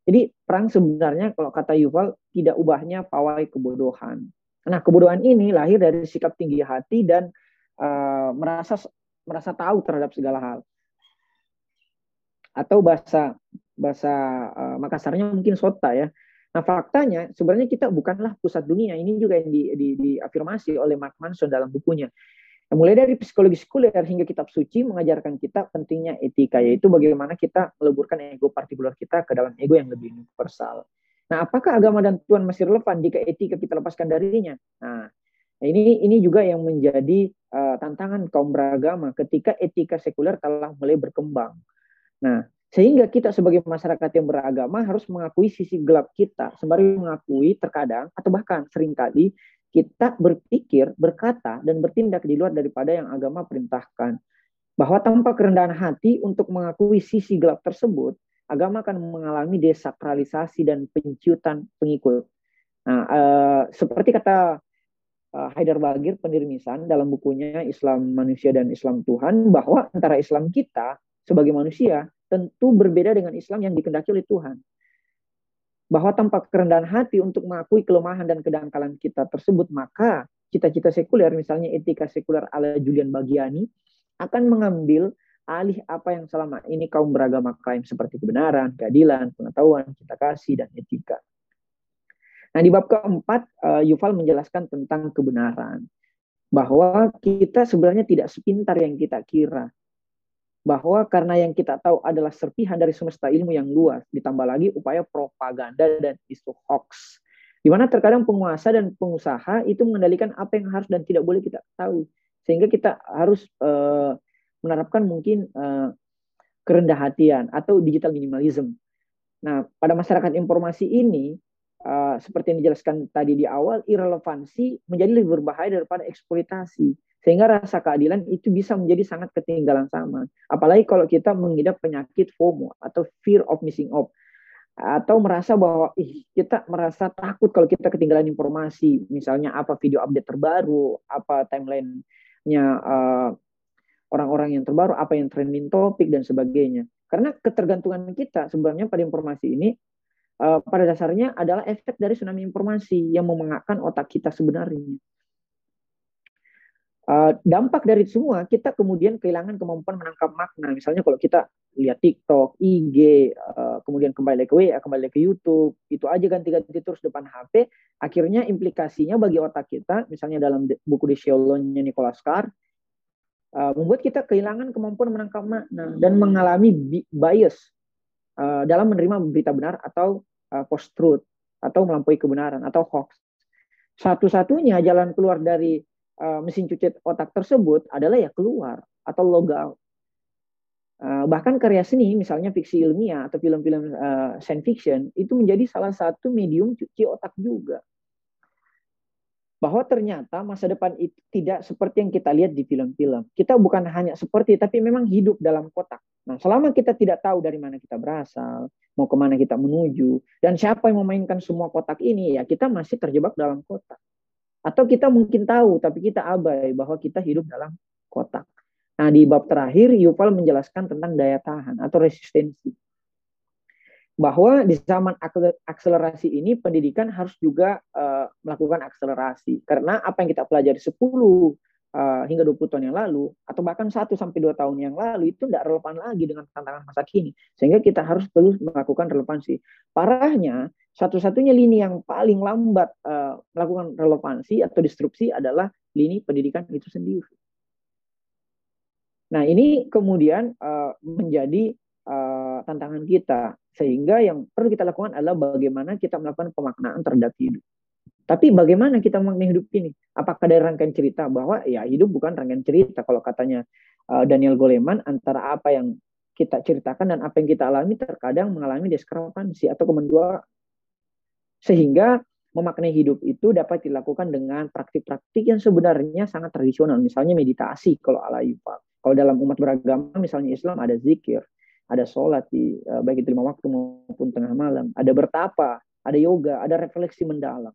Jadi perang sebenarnya kalau kata Yuval tidak ubahnya pawai kebodohan. Nah kebodohan ini lahir dari sikap tinggi hati dan uh, merasa merasa tahu terhadap segala hal. Atau bahasa bahasa uh, Makassarnya mungkin sota ya. Nah faktanya sebenarnya kita bukanlah pusat dunia. Ini juga yang di, di, oleh Mark Manson dalam bukunya. Nah, mulai dari psikologi sekuler hingga kitab suci mengajarkan kita pentingnya etika, yaitu bagaimana kita meleburkan ego partikular kita ke dalam ego yang lebih universal. Nah, apakah agama dan Tuhan masih relevan jika etika kita lepaskan darinya? Nah, ini ini juga yang menjadi uh, tantangan kaum beragama ketika etika sekuler telah mulai berkembang. Nah, sehingga kita sebagai masyarakat yang beragama harus mengakui sisi gelap kita, sembari mengakui terkadang atau bahkan sering kali kita berpikir, berkata, dan bertindak di luar daripada yang agama perintahkan. Bahwa tanpa kerendahan hati untuk mengakui sisi gelap tersebut, agama akan mengalami desakralisasi dan penciutan pengikut. Nah, eh, seperti kata eh, Haidar Bagir pendiri Misan dalam bukunya Islam Manusia dan Islam Tuhan bahwa antara Islam kita sebagai manusia tentu berbeda dengan Islam yang dikendaki oleh Tuhan. Bahwa tanpa kerendahan hati untuk mengakui kelemahan dan kedangkalan kita tersebut, maka cita-cita sekuler, misalnya etika sekuler ala Julian Bagiani, akan mengambil alih apa yang selama ini kaum beragama klaim seperti kebenaran, keadilan, pengetahuan, cinta kasih, dan etika. Nah, di bab keempat, uh, Yuval menjelaskan tentang kebenaran. bahwa kita sebenarnya tidak sepintar yang kita kira. Bahwa karena yang kita tahu adalah serpihan dari semesta ilmu yang luas, ditambah lagi upaya propaganda dan isu hoax. Di mana terkadang penguasa dan pengusaha itu mengendalikan apa yang harus dan tidak boleh kita tahu. Sehingga kita harus uh, menerapkan mungkin uh, kerendah hatian atau digital minimalism. Nah, pada masyarakat informasi ini, uh, seperti yang dijelaskan tadi di awal, irrelevansi menjadi lebih berbahaya daripada eksploitasi. Sehingga rasa keadilan itu bisa menjadi sangat ketinggalan sama. Apalagi kalau kita mengidap penyakit FOMO atau fear of missing out. Atau merasa bahwa ih, kita merasa takut kalau kita ketinggalan informasi. Misalnya apa video update terbaru, apa timeline-nya uh, orang-orang yang terbaru, apa yang trending topik, dan sebagainya. Karena ketergantungan kita sebenarnya pada informasi ini uh, pada dasarnya adalah efek dari tsunami informasi yang memengakkan otak kita sebenarnya. Uh, dampak dari semua kita kemudian kehilangan kemampuan menangkap makna. Misalnya kalau kita lihat TikTok, IG, uh, eh, kemudian kembali ke WA, kembali ke YouTube, itu aja ganti-ganti terus depan HP, akhirnya implikasinya bagi otak kita, misalnya dalam buku di Shalom Nicholas Carr, uh, membuat kita kehilangan kemampuan menangkap makna dan mengalami bias uh, dalam menerima berita benar atau uh, post truth atau melampaui kebenaran atau hoax. Satu-satunya jalan keluar dari uh, mesin cuci otak tersebut adalah ya keluar atau logout. Uh, bahkan karya seni, misalnya fiksi ilmiah atau film-film uh, science fiction, itu menjadi salah satu medium cuci otak juga. Bahwa ternyata masa depan itu tidak seperti yang kita lihat di film-film. Kita bukan hanya seperti, tapi memang hidup dalam kotak. Nah, selama kita tidak tahu dari mana kita berasal, mau ke mana kita menuju, dan siapa yang memainkan semua kotak ini, ya kita masih terjebak dalam kotak. Atau kita mungkin tahu, tapi kita abai bahwa kita hidup dalam kotak. Nah, di bab terakhir, Yuval menjelaskan tentang daya tahan atau resistensi. Bahwa di zaman akselerasi ini, pendidikan harus juga uh, melakukan akselerasi. Karena apa yang kita pelajari 10 uh, hingga 20 tahun yang lalu atau bahkan 1 sampai 2 tahun yang lalu itu tidak relevan lagi dengan tantangan masa kini. Sehingga kita harus terus melakukan relevansi. Parahnya, satu-satunya lini yang paling lambat uh, melakukan relevansi atau disrupsi adalah lini pendidikan itu sendiri. Nah, ini kemudian uh, menjadi uh, tantangan kita sehingga yang perlu kita lakukan adalah bagaimana kita melakukan pemaknaan terhadap hidup. Tapi bagaimana kita memaknai hidup ini? Apakah dari rangkaian cerita bahwa ya hidup bukan rangkaian cerita kalau katanya uh, Daniel Goleman antara apa yang kita ceritakan dan apa yang kita alami terkadang mengalami diskrepansi atau kemendua sehingga memaknai hidup itu dapat dilakukan dengan praktik-praktik yang sebenarnya sangat tradisional. Misalnya meditasi kalau ala Yuval kalau dalam umat beragama misalnya Islam ada zikir ada sholat di uh, baik itu lima waktu maupun tengah malam. Ada bertapa ada yoga ada refleksi mendalam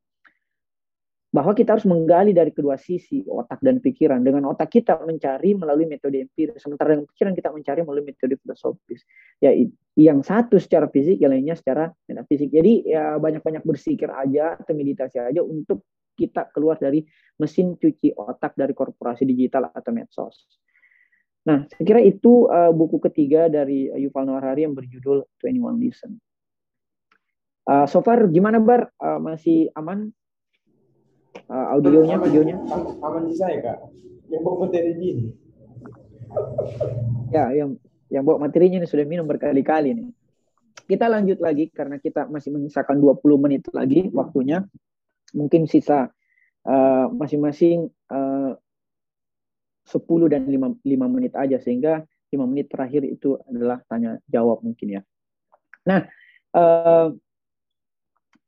bahwa kita harus menggali dari kedua sisi otak dan pikiran. Dengan otak kita mencari melalui metode empiris, sementara dengan pikiran kita mencari melalui metode filosofis. Ya, yang satu secara fisik, yang lainnya secara metafisik. Jadi ya banyak-banyak bersikir aja atau meditasi aja untuk kita keluar dari mesin cuci otak dari korporasi digital atau medsos. Nah, saya kira itu uh, buku ketiga dari Yuval Noah Harari yang berjudul 21 Listen. Uh, so far gimana Bar? Uh, masih aman uh, audionya, videonya? Aman saya kak. Yang bawa materi ini. ya, yang yang bawa materinya ini sudah minum berkali-kali nih. Kita lanjut lagi karena kita masih menyisakan 20 menit lagi waktunya. Mungkin sisa uh, masing-masing uh, 10 dan 5, 5 menit aja sehingga 5 menit terakhir itu adalah tanya jawab mungkin ya. Nah, uh,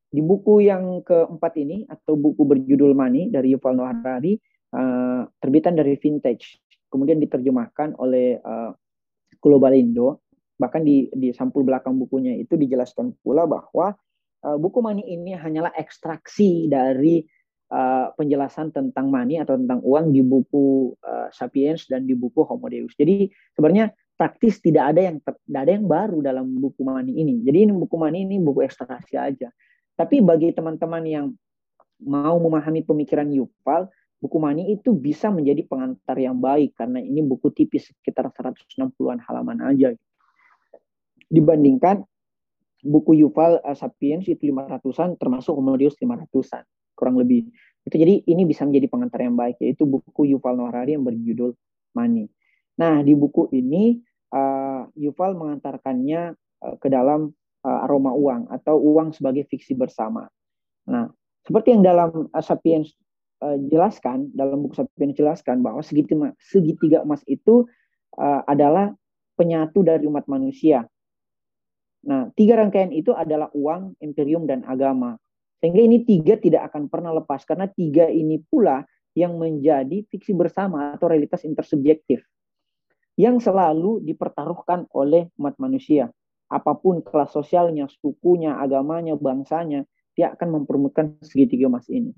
di buku yang keempat ini atau buku berjudul Money dari Yuval Noah Harari uh, terbitan dari Vintage kemudian diterjemahkan oleh uh, Global Indo bahkan di di sampul belakang bukunya itu dijelaskan pula bahwa uh, buku Money ini hanyalah ekstraksi dari uh, penjelasan tentang money atau tentang uang di buku uh, Sapiens dan di buku Homo Deus. Jadi sebenarnya praktis tidak ada yang tidak ada yang baru dalam buku Money ini. Jadi ini buku Money ini buku ekstraksi aja. Tapi bagi teman-teman yang mau memahami pemikiran Yuval, buku Mani itu bisa menjadi pengantar yang baik karena ini buku tipis sekitar 160-an halaman aja. Dibandingkan buku Yuval uh, Sapiens itu 500-an termasuk Homo Deus 500-an kurang lebih Itu jadi ini bisa menjadi pengantar yang baik yaitu buku Yuval Noah Harari yang berjudul Money. Nah, di buku ini uh, Yuval mengantarkannya uh, ke dalam aroma uang atau uang sebagai fiksi bersama. Nah, seperti yang dalam uh, Sapiens uh, jelaskan, dalam buku Sapiens jelaskan bahwa segitiga, segitiga emas itu uh, adalah penyatu dari umat manusia. Nah, tiga rangkaian itu adalah uang, imperium, dan agama. Sehingga ini tiga tidak akan pernah lepas karena tiga ini pula yang menjadi fiksi bersama atau realitas intersubjektif yang selalu dipertaruhkan oleh umat manusia. Apa pun kelas sosialnya, sukunya, agamanya, bangsanya, dia akan mempermudah segitiga emas ini.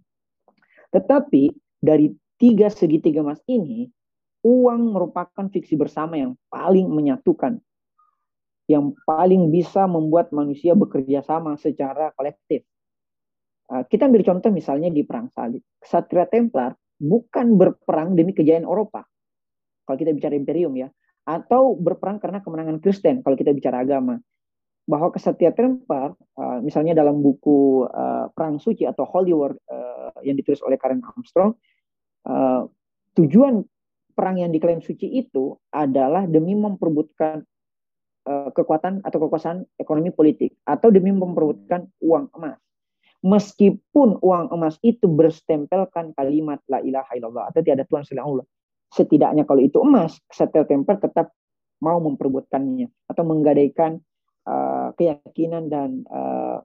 Tetapi dari tiga segitiga emas ini, uang merupakan fiksi bersama yang paling menyatukan, yang paling bisa membuat manusia bekerja sama secara kolektif. Eh, kita ambil contoh misalnya di Perang Salib. Kesatria Templar bukan berperang demi kejayaan Eropa. Kalau kita bicara imperium ya. Atau berperang karena kemenangan Kristen kalau kita bicara agama. Bahwa kesatria Templar, eh, misalnya dalam buku eh, Perang Suci atau Holy War yang ditulis oleh Karen Armstrong, tujuan perang yang diklaim suci itu adalah demi memperbutkan kekuatan atau kekuasaan ekonomi politik atau demi memperbutkan uang emas meskipun uang emas itu berstempelkan kalimat la ilaha illallah atau tiada Tuhan selain Allah. Setidaknya kalau itu emas, setel tempel tetap mau memperbuatkannya atau menggadaikan uh, keyakinan dan uh,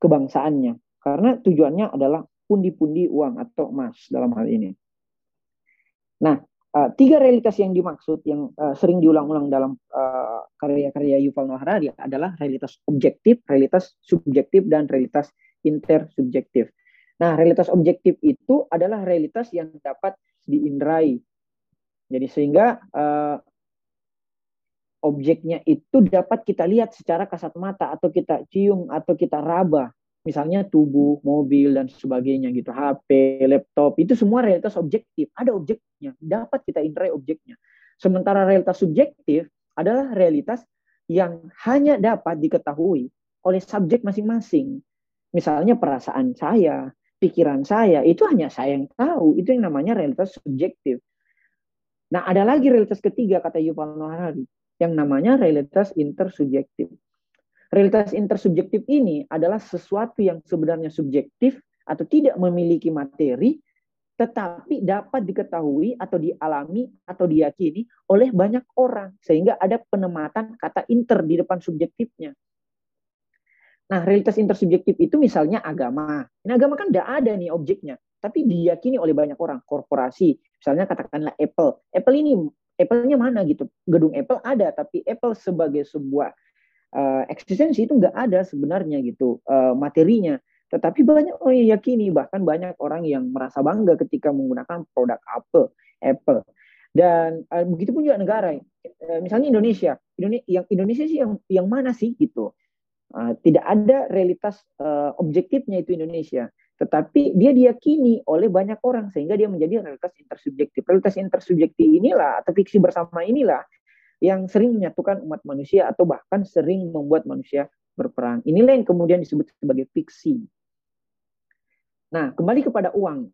kebangsaannya. Karena tujuannya adalah pundi-pundi uang atau emas dalam hal ini. Nah, uh, tiga realitas yang dimaksud yang uh, sering diulang-ulang dalam karya-karya uh, Yuval Noah Harari adalah realitas objektif, realitas subjektif, dan realitas intersubjektif. Nah, realitas objektif itu adalah realitas yang dapat diindrai. Jadi sehingga uh, objeknya itu dapat kita lihat secara kasat mata atau kita cium atau kita raba. Misalnya tubuh, mobil dan sebagainya gitu, HP, laptop, itu semua realitas objektif. Ada objeknya, dapat kita indrai objeknya. Sementara realitas subjektif adalah realitas yang hanya dapat diketahui oleh subjek masing-masing. Misalnya perasaan saya, pikiran saya, itu hanya saya yang tahu. Itu yang namanya realitas subjektif. Nah, ada lagi realitas ketiga, kata Yuval Noah Harari, yang namanya realitas intersubjektif. Realitas intersubjektif ini adalah sesuatu yang sebenarnya subjektif atau tidak memiliki materi, tetapi dapat diketahui atau dialami atau diyakini oleh banyak orang. Sehingga ada penempatan kata inter di depan subjektifnya. Nah, realitas intersubjektif itu misalnya agama. Ini agama kan tidak ada nih objeknya, tapi diyakini oleh banyak orang, korporasi. Misalnya katakanlah Apple. Apple ini Apple-nya mana gitu? Gedung Apple ada, tapi Apple sebagai sebuah uh, eksistensi itu nggak ada sebenarnya gitu uh, materinya. Tetapi banyak orang yang yakini, bahkan banyak orang yang merasa bangga ketika menggunakan produk Apple. Apple. Dan uh, begitu pun juga negara. Uh, misalnya Indonesia. Indonesia yang Indonesia sih yang yang mana sih gitu? Uh, tidak ada realitas uh, objektifnya itu Indonesia, tetapi dia diyakini oleh banyak orang sehingga dia menjadi realitas intersubjektif. Realitas intersubjektif inilah atau fiksi bersama inilah yang sering menyatukan umat manusia atau bahkan sering membuat manusia berperang. Inilah yang kemudian disebut sebagai fiksi. Nah, kembali kepada uang.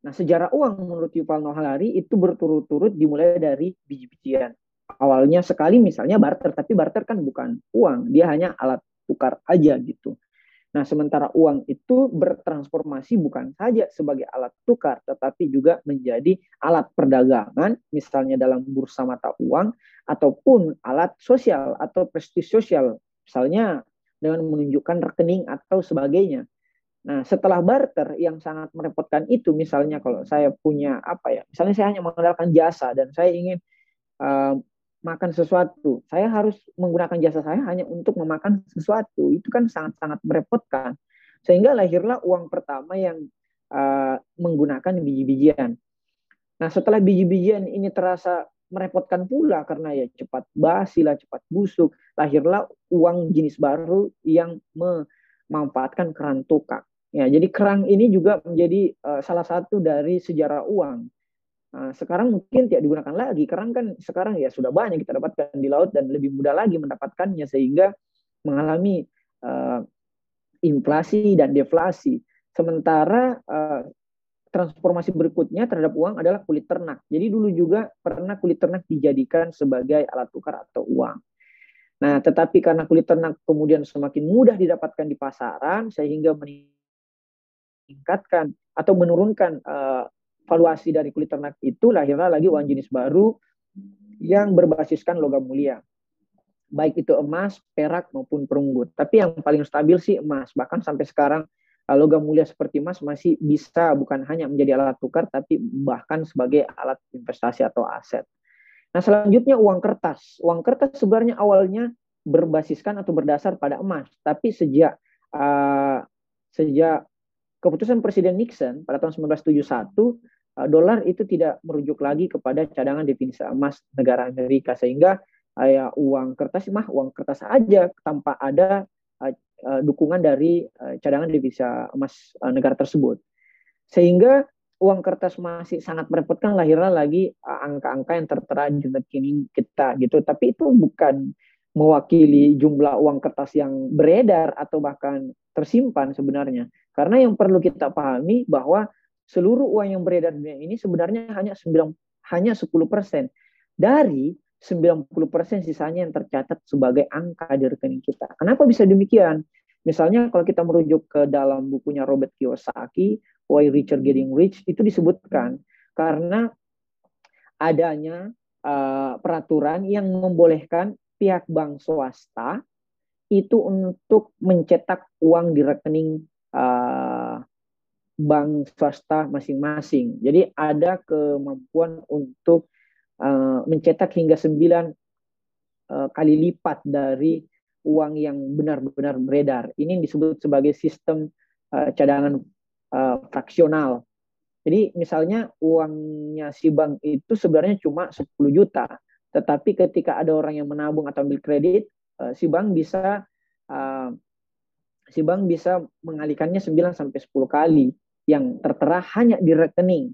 Nah, sejarah uang menurut Yuval Noah Harari itu berturut-turut dimulai dari biji-bijian. Awalnya sekali misalnya barter, tapi barter kan bukan uang, dia hanya alat tukar aja gitu. Nah, sementara uang itu bertransformasi bukan saja sebagai alat tukar, tetapi juga menjadi alat perdagangan, misalnya dalam bursa mata uang, ataupun alat sosial atau prestis sosial, misalnya dengan menunjukkan rekening atau sebagainya. Nah, setelah barter yang sangat merepotkan itu, misalnya kalau saya punya apa ya, misalnya saya hanya mengandalkan jasa dan saya ingin uh, makan sesuatu. Saya harus menggunakan jasa saya hanya untuk memakan sesuatu. Itu kan sangat-sangat merepotkan. Sehingga lahirlah uang pertama yang uh, menggunakan biji-bijian. Nah, setelah biji-bijian ini terasa merepotkan pula karena ya cepat basi lah, cepat busuk, lahirlah uang jenis baru yang memanfaatkan keran tukak. Ya, jadi kerang ini juga menjadi uh, salah satu dari sejarah uang sekarang mungkin tidak digunakan lagi karena kan sekarang ya sudah banyak kita dapatkan di laut dan lebih mudah lagi mendapatkannya sehingga mengalami uh, inflasi dan deflasi. Sementara uh, transformasi berikutnya terhadap uang adalah kulit ternak. Jadi dulu juga pernah kulit ternak dijadikan sebagai alat tukar atau uang. Nah, tetapi karena kulit ternak kemudian semakin mudah didapatkan di pasaran sehingga meningkatkan atau menurunkan uh, valuasi dari kulit ternak itu lahirlah lagi uang jenis baru yang berbasiskan logam mulia. Baik itu emas, perak maupun perunggu. Tapi yang paling stabil sih emas. Bahkan sampai sekarang logam mulia seperti emas masih bisa bukan hanya menjadi alat tukar tapi bahkan sebagai alat investasi atau aset. Nah, selanjutnya uang kertas. Uang kertas sebenarnya awalnya berbasiskan atau berdasar pada emas, tapi sejak uh, sejak keputusan Presiden Nixon pada tahun 1971 uh, dolar itu tidak merujuk lagi kepada cadangan definisi emas negara Amerika sehingga uh, ya, uang kertas mah uang kertas aja tanpa ada uh, dukungan dari uh, cadangan devisa emas uh, negara tersebut. Sehingga uang kertas masih sangat merepotkan lahirlah lagi angka-angka yang tertera di rekening kita gitu. Tapi itu bukan mewakili jumlah uang kertas yang beredar atau bahkan tersimpan sebenarnya. Karena yang perlu kita pahami bahwa seluruh uang yang beredar di dunia ini sebenarnya hanya 9 hanya 10% dari 90% sisanya yang tercatat sebagai angka di rekening kita. Kenapa bisa demikian? Misalnya kalau kita merujuk ke dalam bukunya Robert Kiyosaki, Why Richard Getting Rich, itu disebutkan karena adanya uh, peraturan yang membolehkan pihak bank swasta itu untuk mencetak uang di rekening bank swasta masing-masing. Jadi ada kemampuan untuk uh, mencetak hingga 9 uh, kali lipat dari uang yang benar-benar beredar. Ini disebut sebagai sistem uh, cadangan uh, fraksional. Jadi misalnya uangnya si bank itu sebenarnya cuma 10 juta, tetapi ketika ada orang yang menabung atau ambil kredit, uh, si bank bisa uh, si bank bisa mengalihkannya 9 sampai 10 kali yang tertera hanya di rekening.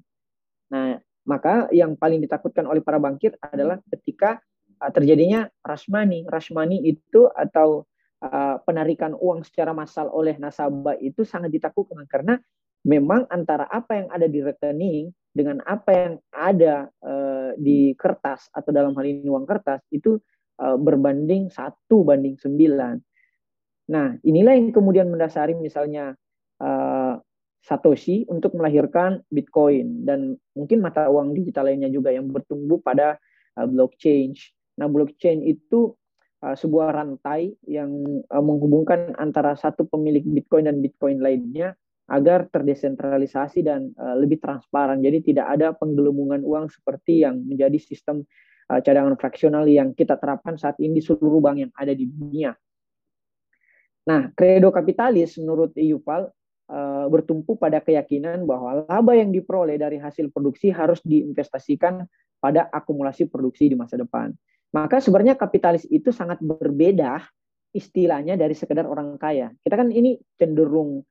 Nah, maka yang paling ditakutkan oleh para bankir adalah ketika uh, terjadinya. Rush money itu atau uh, penarikan uang secara massal oleh nasabah itu sangat ditakutkan karena memang antara apa yang ada di rekening dengan apa yang ada uh, di kertas atau dalam hal ini uang kertas itu uh, berbanding satu banding sembilan. Nah inilah yang kemudian mendasari misalnya Satoshi untuk melahirkan Bitcoin dan mungkin mata uang digital lainnya juga yang bertumbuh pada uh, blockchain. Nah, blockchain itu uh, sebuah rantai yang uh, menghubungkan antara satu pemilik Bitcoin dan Bitcoin lainnya agar terdesentralisasi dan lebih transparan. Jadi tidak ada penggelembungan uang seperti yang menjadi sistem cadangan fraksional yang kita terapkan saat ini di seluruh bank yang ada di dunia. Nah, kredo kapitalis menurut Yuval bertumpu pada keyakinan bahwa laba yang diperoleh dari hasil produksi harus diinvestasikan pada akumulasi produksi di masa depan. Maka sebenarnya kapitalis itu sangat berbeda istilahnya dari sekedar orang kaya. Kita kan ini cenderung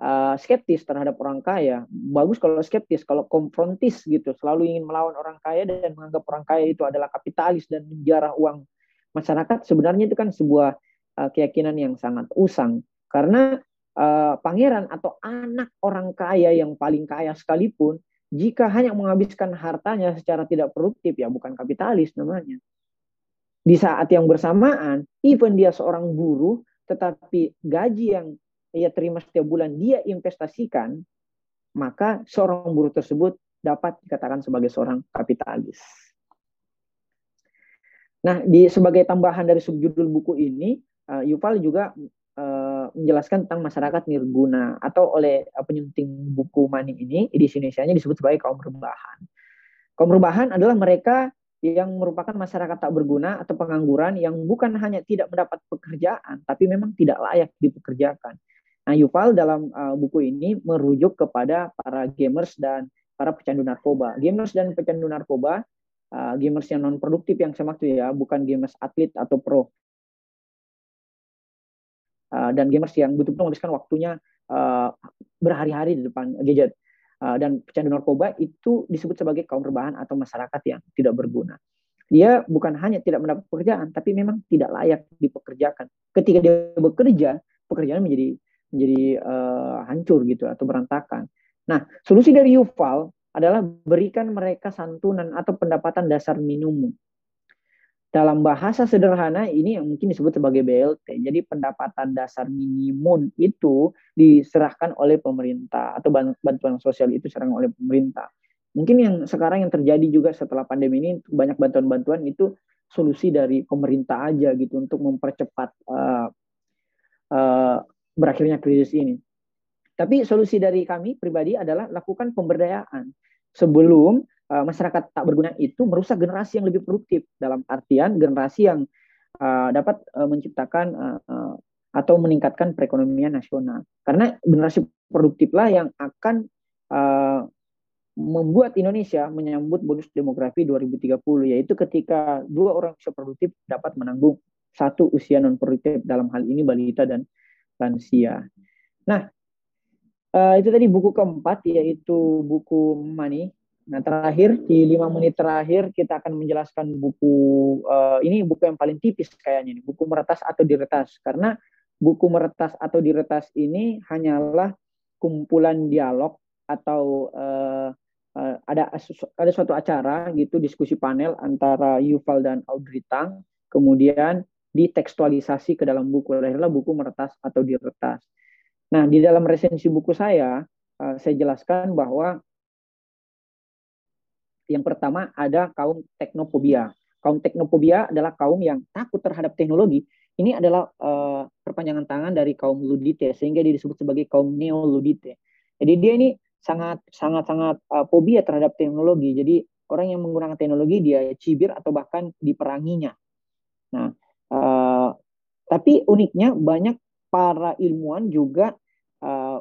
uh, skeptis terhadap orang kaya. Bagus kalau skeptis, kalau konfrontis gitu, selalu ingin melawan orang kaya dan menganggap orang kaya itu adalah kapitalis dan menjarah uang masyarakat. Sebenarnya itu kan sebuah uh, keyakinan yang sangat usang. Karena uh, pangeran atau anak orang kaya yang paling kaya sekalipun, jika hanya menghabiskan hartanya secara tidak produktif, ya bukan kapitalis namanya. Di saat yang bersamaan, even dia seorang buruh, tetapi gaji yang ia terima setiap bulan dia investasikan, maka seorang buruh tersebut dapat dikatakan sebagai seorang kapitalis. Nah, di sebagai tambahan dari subjudul buku ini, uh, Yuval juga menjelaskan tentang masyarakat nirguna atau oleh uh, penyunting buku Mani ini edisi Indonesia-nya disebut sebagai kaum rebahan. Kaum rebahan adalah mereka yang merupakan masyarakat tak berguna atau pengangguran yang bukan hanya tidak mendapat pekerjaan tapi memang tidak layak dipekerjakan. Nah, Yuval dalam uh, buku ini merujuk kepada para gamers dan para pecandu narkoba. Gamers dan pecandu narkoba, uh, gamers yang non produktif yang saya maksud ya, bukan gamers atlet atau pro, uh, dan gamers yang betul-betul menghabiskan waktunya uh, berhari-hari di depan gadget. Uh, dan pecandu narkoba itu disebut sebagai kaum rebahan atau masyarakat yang tidak berguna. Dia bukan hanya tidak mendapat pekerjaan, tapi memang tidak layak dipekerjakan. Ketika dia bekerja, pekerjaan menjadi menjadi uh, hancur gitu atau berantakan. Nah, solusi dari Yuval adalah berikan mereka santunan atau pendapatan dasar minimum. Dalam bahasa sederhana ini yang mungkin disebut sebagai BLT. Jadi pendapatan dasar minimum itu diserahkan oleh pemerintah atau bantuan sosial itu diserahkan oleh pemerintah. Mungkin yang sekarang yang terjadi juga setelah pandemi ini banyak bantuan-bantuan itu solusi dari pemerintah aja gitu untuk mempercepat uh, uh, berakhirnya krisis ini. Tapi solusi dari kami pribadi adalah lakukan pemberdayaan sebelum uh, masyarakat tak berguna itu merusak generasi yang lebih produktif dalam artian generasi yang uh, dapat uh, menciptakan uh, uh, atau meningkatkan perekonomian nasional. Karena generasi produktiflah yang akan uh, membuat Indonesia menyambut bonus demografi 2030 yaitu ketika dua orang usia produktif dapat menanggung satu usia non produktif dalam hal ini balita dan lansia. Nah, itu tadi buku keempat yaitu buku Money Nah, terakhir di lima menit terakhir kita akan menjelaskan buku uh, ini buku yang paling tipis kayaknya nih, buku meretas atau diretas karena buku meretas atau diretas ini hanyalah kumpulan dialog atau uh, uh, ada ada suatu acara gitu diskusi panel antara Yuval dan Audrey Tang kemudian ditekstualisasi ke dalam buku lahirlah buku meretas atau diretas. Nah, di dalam resensi buku saya uh, saya jelaskan bahwa yang pertama ada kaum teknophobia. Kaum teknophobia adalah kaum yang takut terhadap teknologi. Ini adalah uh, perpanjangan tangan dari kaum ludite sehingga dia disebut sebagai kaum neo-ludite. Jadi dia ini sangat sangat sangat uh, fobia terhadap teknologi. Jadi orang yang menggunakan teknologi dia cibir atau bahkan diperanginya. Nah, uh, tapi uniknya banyak para ilmuwan juga uh,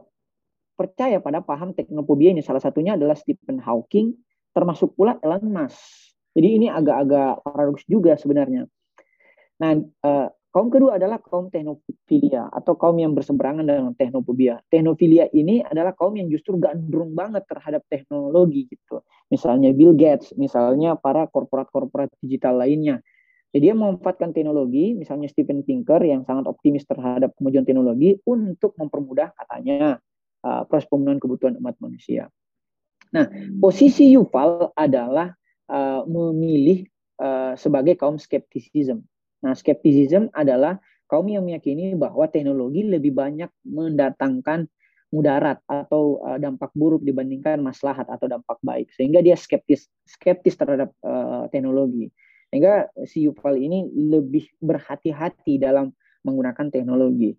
percaya pada paham teknophobia ini. Salah satunya adalah Stephen Hawking, termasuk pula Elon Musk. Jadi ini agak-agak paradoks juga sebenarnya. Nah, uh, kaum kedua adalah kaum teknofilia atau kaum yang berseberangan dengan teknofobia. Teknofilia ini adalah kaum yang justru gandrung banget terhadap teknologi gitu. Misalnya Bill Gates, misalnya para korporat-korporat digital lainnya. Jadi dia memanfaatkan teknologi, misalnya Steven Pinker yang sangat optimis terhadap kemajuan teknologi untuk mempermudah katanya uh, proses pemenuhan kebutuhan umat manusia. Nah, posisi Yuval adalah uh, memilih uh, sebagai kaum skepticism. Nah, skepticism adalah kaum yang meyakini bahwa teknologi lebih banyak mendatangkan mudarat atau uh, dampak buruk dibandingkan maslahat atau dampak baik. Sehingga dia skeptis skeptis terhadap uh, teknologi. Sehingga si Yuval ini lebih berhati-hati dalam menggunakan teknologi.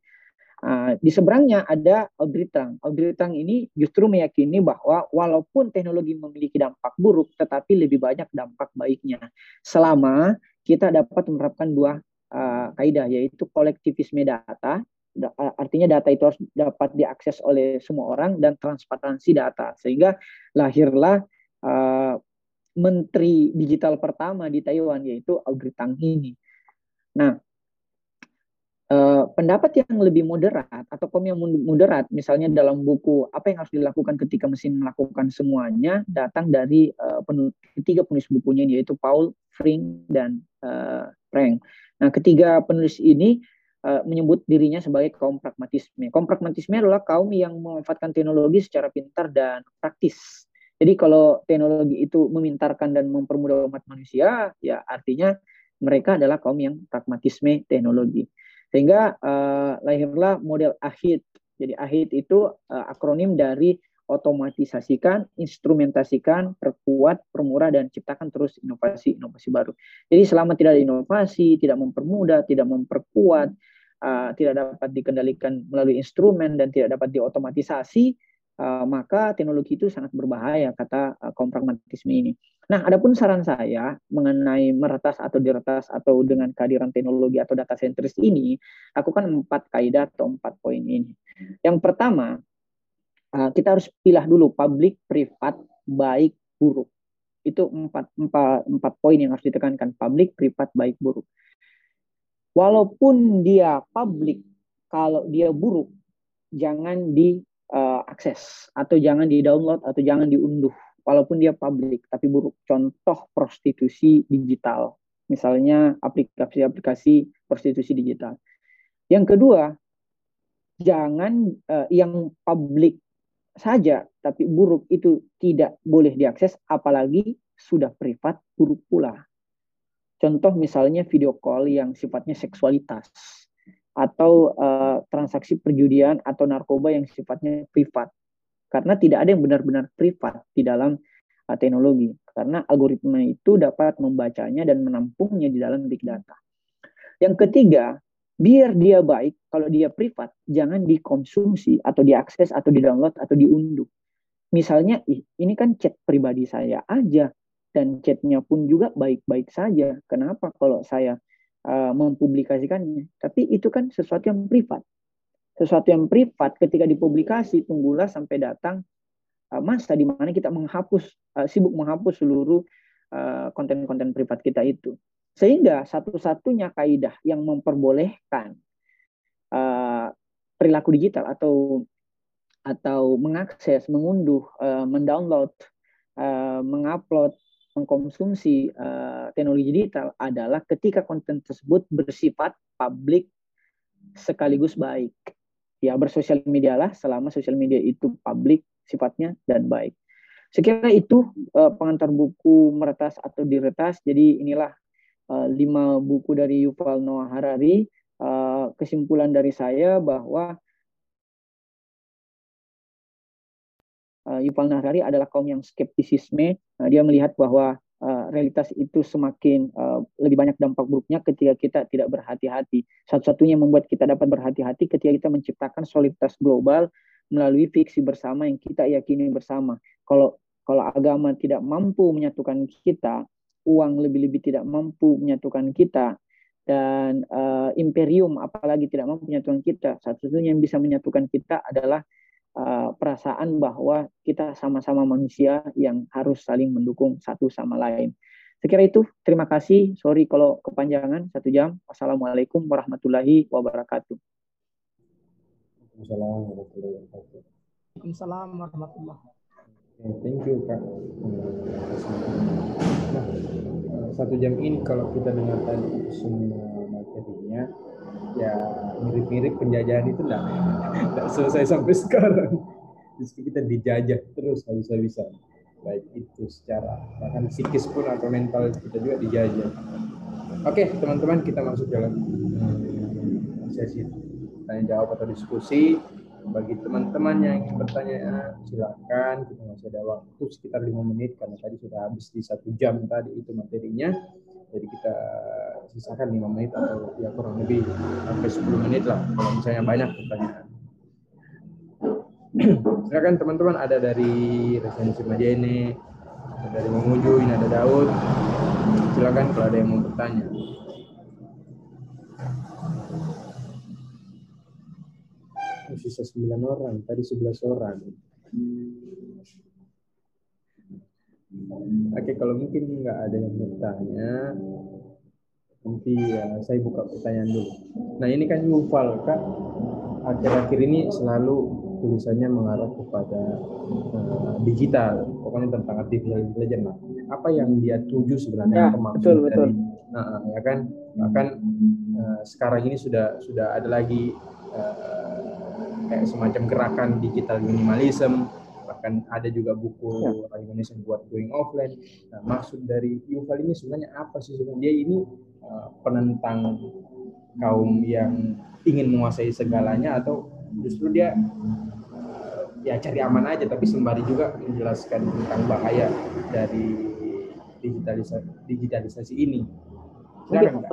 Uh, di seberangnya ada Audrey Tang. Audrey Tang ini justru meyakini bahwa walaupun teknologi memiliki dampak buruk, tetapi lebih banyak dampak baiknya. Selama kita dapat menerapkan dua uh, kaidah, yaitu kolektivisme data, da artinya data itu harus dapat diakses oleh semua orang, dan transparansi data. Sehingga lahirlah uh, menteri digital pertama di Taiwan, yaitu Audrey Tang ini. Nah, Uh, pendapat yang lebih moderat atau kom yang moderat, misalnya dalam buku apa yang harus dilakukan ketika mesin melakukan semuanya, datang dari uh, penul ketiga penulis bukunya yaitu Paul, Fring, dan uh, Frank. Nah, ketiga penulis ini uh, menyebut dirinya sebagai kaum pragmatisme. Kaum pragmatisme adalah kaum yang memanfaatkan teknologi secara pintar dan praktis. Jadi kalau teknologi itu memintarkan dan mempermudah umat manusia, ya artinya mereka adalah kaum yang pragmatisme teknologi. Sehingga uh, lahirlah model AHID. Jadi AHID itu uh, akronim dari otomatisasikan, instrumentasikan, perkuat, permurah, dan ciptakan terus inovasi-inovasi baru. Jadi selama tidak ada inovasi, tidak mempermudah, tidak memperkuat, uh, tidak dapat dikendalikan melalui instrumen, dan tidak dapat diotomatisasi, uh, maka teknologi itu sangat berbahaya kata uh, kaum pragmatisme ini. Nah, adapun saran saya mengenai meretas atau diretas atau dengan kehadiran teknologi atau data sentris ini, lakukan empat kaidah atau empat poin ini. Yang pertama, uh, kita harus pilih dulu publik, privat, baik, buruk. Itu empat, empat, empat poin yang harus ditekankan. Publik, privat, baik, buruk. Walaupun dia publik, kalau dia buruk, jangan di uh, akses atau jangan di download atau jangan diunduh walaupun dia publik tapi buruk contoh prostitusi digital misalnya aplikasi-aplikasi prostitusi digital yang kedua jangan uh, yang publik saja tapi buruk itu tidak boleh diakses, apalagi sudah privat buruk pula. Contoh misalnya video call yang sifatnya seksualitas atau uh, transaksi perjudian atau narkoba yang sifatnya privat. Karena tidak ada yang benar-benar privat di dalam uh, teknologi. Karena algoritma itu dapat membacanya dan menampungnya di dalam big data. Yang ketiga, biar dia baik, kalau dia privat, jangan dikonsumsi atau diakses atau di-download atau diunduh. Misalnya, ini kan chat pribadi saya aja, dan chatnya pun juga baik-baik saja. Kenapa kalau saya uh, mempublikasikannya? Tapi itu kan sesuatu yang privat. Sesuatu yang privat ketika dipublikasi, tunggulah sampai datang uh, masa di mana kita menghapus, uh, sibuk menghapus seluruh konten-konten uh, privat kita itu. Sehingga satu-satunya kaidah yang memperbolehkan uh, perilaku digital atau atau mengakses, mengunduh, uh, mendownload, uh, mengupload, mengkonsumsi uh, teknologi digital adalah ketika konten tersebut bersifat publik sekaligus baik. Ya bersosial media lah selama sosial media itu publik sifatnya dan baik. Sekira itu uh, pengantar buku meretas atau diretas. Jadi inilah uh, lima buku dari Yuval Noah Harari. Uh, kesimpulan dari saya bahwa uh, Yuval Noah Harari adalah kaum yang skeptisisme. Uh, dia melihat bahwa uh, realitas itu semakin uh, lebih banyak dampak buruknya ketika kita tidak berhati-hati. Satu-satunya membuat kita dapat berhati-hati ketika kita menciptakan soliditas global melalui fiksi bersama yang kita yakini bersama. Kalau kalau agama tidak mampu menyatukan kita, uang lebih-lebih tidak mampu menyatukan kita dan uh, imperium apalagi tidak mampu menyatukan kita satu-satunya yang bisa menyatukan kita adalah uh, perasaan bahwa kita sama-sama manusia yang harus saling mendukung satu sama lain. Sekira itu terima kasih. Sorry kalau kepanjangan satu jam. Wassalamualaikum warahmatullahi wabarakatuh. Waalaikumsalam warahmatullahi wabarakatuh. Thank you kak. Nah, satu jam ini kalau kita dengar tadi semua materinya, ya mirip-mirip penjajahan itu enggak, enggak selesai sampai sekarang. Justru kita dijajah terus habis-habisan. Baik itu secara bahkan psikis pun atau mental kita juga dijajah. Oke, teman-teman kita masuk dalam sesi tanya jawab atau diskusi bagi teman-teman yang ingin bertanya silakan kita masih ada waktu sekitar lima menit karena tadi sudah habis di satu jam tadi itu materinya jadi kita sisakan lima menit atau ya kurang lebih sampai 10 menit lah kalau misalnya banyak pertanyaan. Silakan teman-teman ada dari resensi Majene ada dari Mamuju ini ada Daud. Silakan kalau ada yang mau bertanya. Sisa 9 orang, tadi 11 orang. Oke, kalau mungkin nggak ada yang bertanya, nanti ya, saya buka pertanyaan dulu. Nah ini kan Yuval, Kak, akhir-akhir ini selalu tulisannya mengarah kepada uh, digital, pokoknya tentang artificial intelligence lah. Apa yang dia tuju sebenarnya ya, betul, dari, betul. Nah, ya kan, bahkan uh, sekarang ini sudah sudah ada lagi uh, kayak semacam gerakan digital minimalism bahkan ada juga buku ya. Indonesia buat going offline. Nah maksud dari Yuval ini sebenarnya apa sih sebenarnya? Dia ini uh, penentang kaum yang ingin menguasai segalanya atau justru dia uh, ya cari aman aja tapi sembari juga menjelaskan tentang bahaya dari digitalisasi digitalisasi ini? Silakan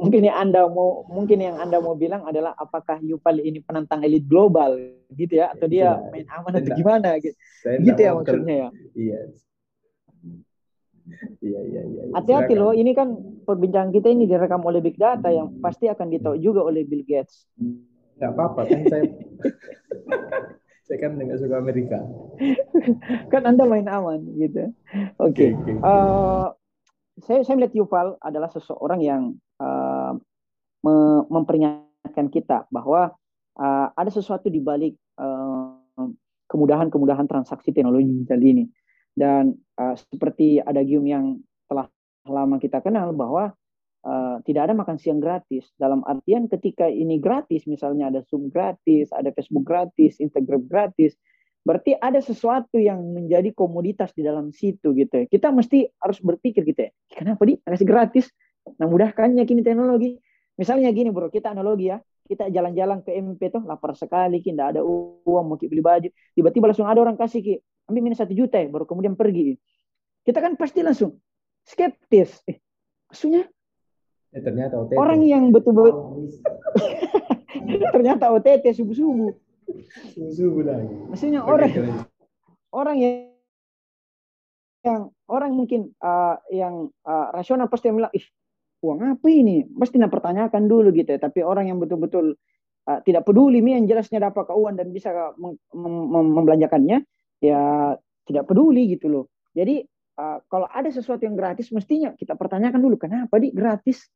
mungkin yang anda mau mungkin yang anda mau bilang adalah apakah Yuval ini penantang elit global gitu ya? Atau dia ya, main aman atau gimana gitu, gitu ya maksudnya ya? iya. Iya iya iya. Hati-hati loh ini kan perbincangan kita ini direkam oleh big data yang pasti akan ditahu juga oleh Bill Gates. Nggak apa-apa kan saya saya kan nggak suka Amerika. Kan anda main aman gitu. Oke okay. okay, okay. uh, eh, saya saya melihat Yuval adalah seseorang yang memperingatkan kita bahwa uh, ada sesuatu di balik kemudahan kemudahan-kemudahan transaksi teknologi digital ini. Dan uh, seperti ada gium yang telah lama kita kenal bahwa uh, tidak ada makan siang gratis. Dalam artian ketika ini gratis, misalnya ada Zoom gratis, ada Facebook gratis, Instagram gratis, berarti ada sesuatu yang menjadi komoditas di dalam situ gitu ya. Kita mesti harus berpikir gitu ya, kenapa di kasih gratis? Nah mudahkannya kini teknologi. Misalnya gini bro, kita analogi ya, kita jalan-jalan ke MP tuh lapar sekali, tidak ada uang mau beli baju, tiba-tiba langsung ada orang kasih ki, ambil minus satu juta baru kemudian pergi. Kita kan pasti langsung skeptis. Eh, maksudnya Ya, ternyata OTT. orang yang betul-betul ternyata OTT subuh-subuh. subuh lagi. Maksudnya Oke, orang orang yang yang orang mungkin uh, yang uh, rasional pasti bilang ih uang apa ini? Nak pertanyakan dulu gitu ya. Tapi orang yang betul-betul uh, tidak peduli nih yang jelasnya dapat keuangan dan bisa mem- mem- mem- membelanjakannya ya tidak peduli gitu loh. Jadi uh, kalau ada sesuatu yang gratis mestinya kita pertanyakan dulu kenapa di gratis?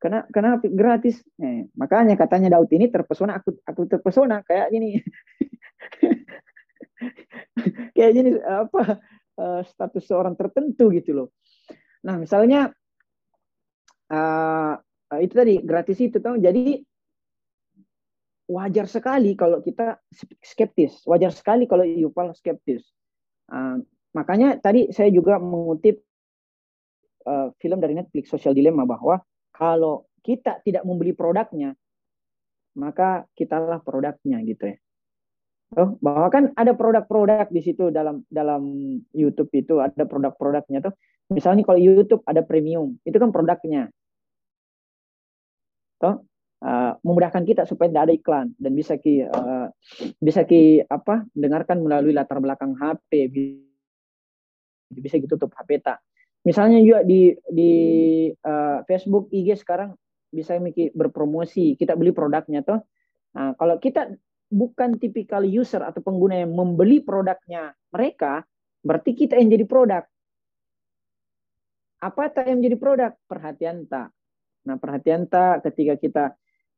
Kena, kenapa gratis? Eh, makanya katanya Daud ini terpesona aku aku terpesona kayak gini. Kayak gini apa eh, status seorang tertentu gitu loh. Nah misalnya eh, itu tadi gratis itu tuh jadi wajar sekali kalau kita skeptis, wajar sekali kalau Yuval skeptis. Eh, makanya tadi saya juga mengutip eh, film dari Netflix Social Dilemma bahwa kalau kita tidak membeli produknya, maka kitalah produknya gitu ya. Oh, bahwa kan ada produk-produk di situ dalam dalam YouTube itu ada produk-produknya tuh. Misalnya kalau YouTube ada premium, itu kan produknya. Toh, uh, memudahkan kita supaya tidak ada iklan dan bisa ki uh, bisa ki apa dengarkan melalui latar belakang HP bisa ditutup HP tak. Misalnya juga di di uh, Facebook IG sekarang bisa mikir berpromosi, kita beli produknya toh. Nah, kalau kita bukan tipikal user atau pengguna yang membeli produknya mereka, berarti kita yang jadi produk. Apa tak yang jadi produk? Perhatian tak. Nah, perhatian tak ketika kita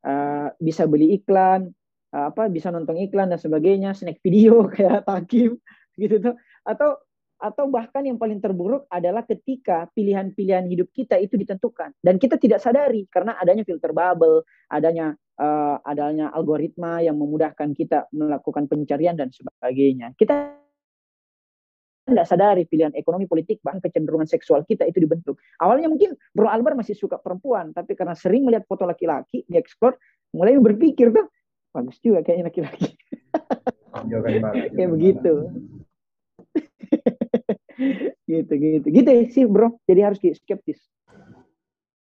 uh, bisa beli iklan, uh, apa bisa nonton iklan dan sebagainya, snack video kayak Takim gitu tuh. Atau atau bahkan yang paling terburuk adalah ketika pilihan-pilihan hidup kita itu ditentukan dan kita tidak sadari karena adanya filter bubble, adanya uh, adanya algoritma yang memudahkan kita melakukan pencarian dan sebagainya. Kita tidak sadari pilihan ekonomi politik bahkan kecenderungan seksual kita itu dibentuk. Awalnya mungkin Bro Albar masih suka perempuan, tapi karena sering melihat foto laki-laki, dia explore, mulai berpikir tuh bagus juga kayaknya laki-laki. Kayak begitu. gitu gitu. Gitu sih bro. Jadi harus skeptis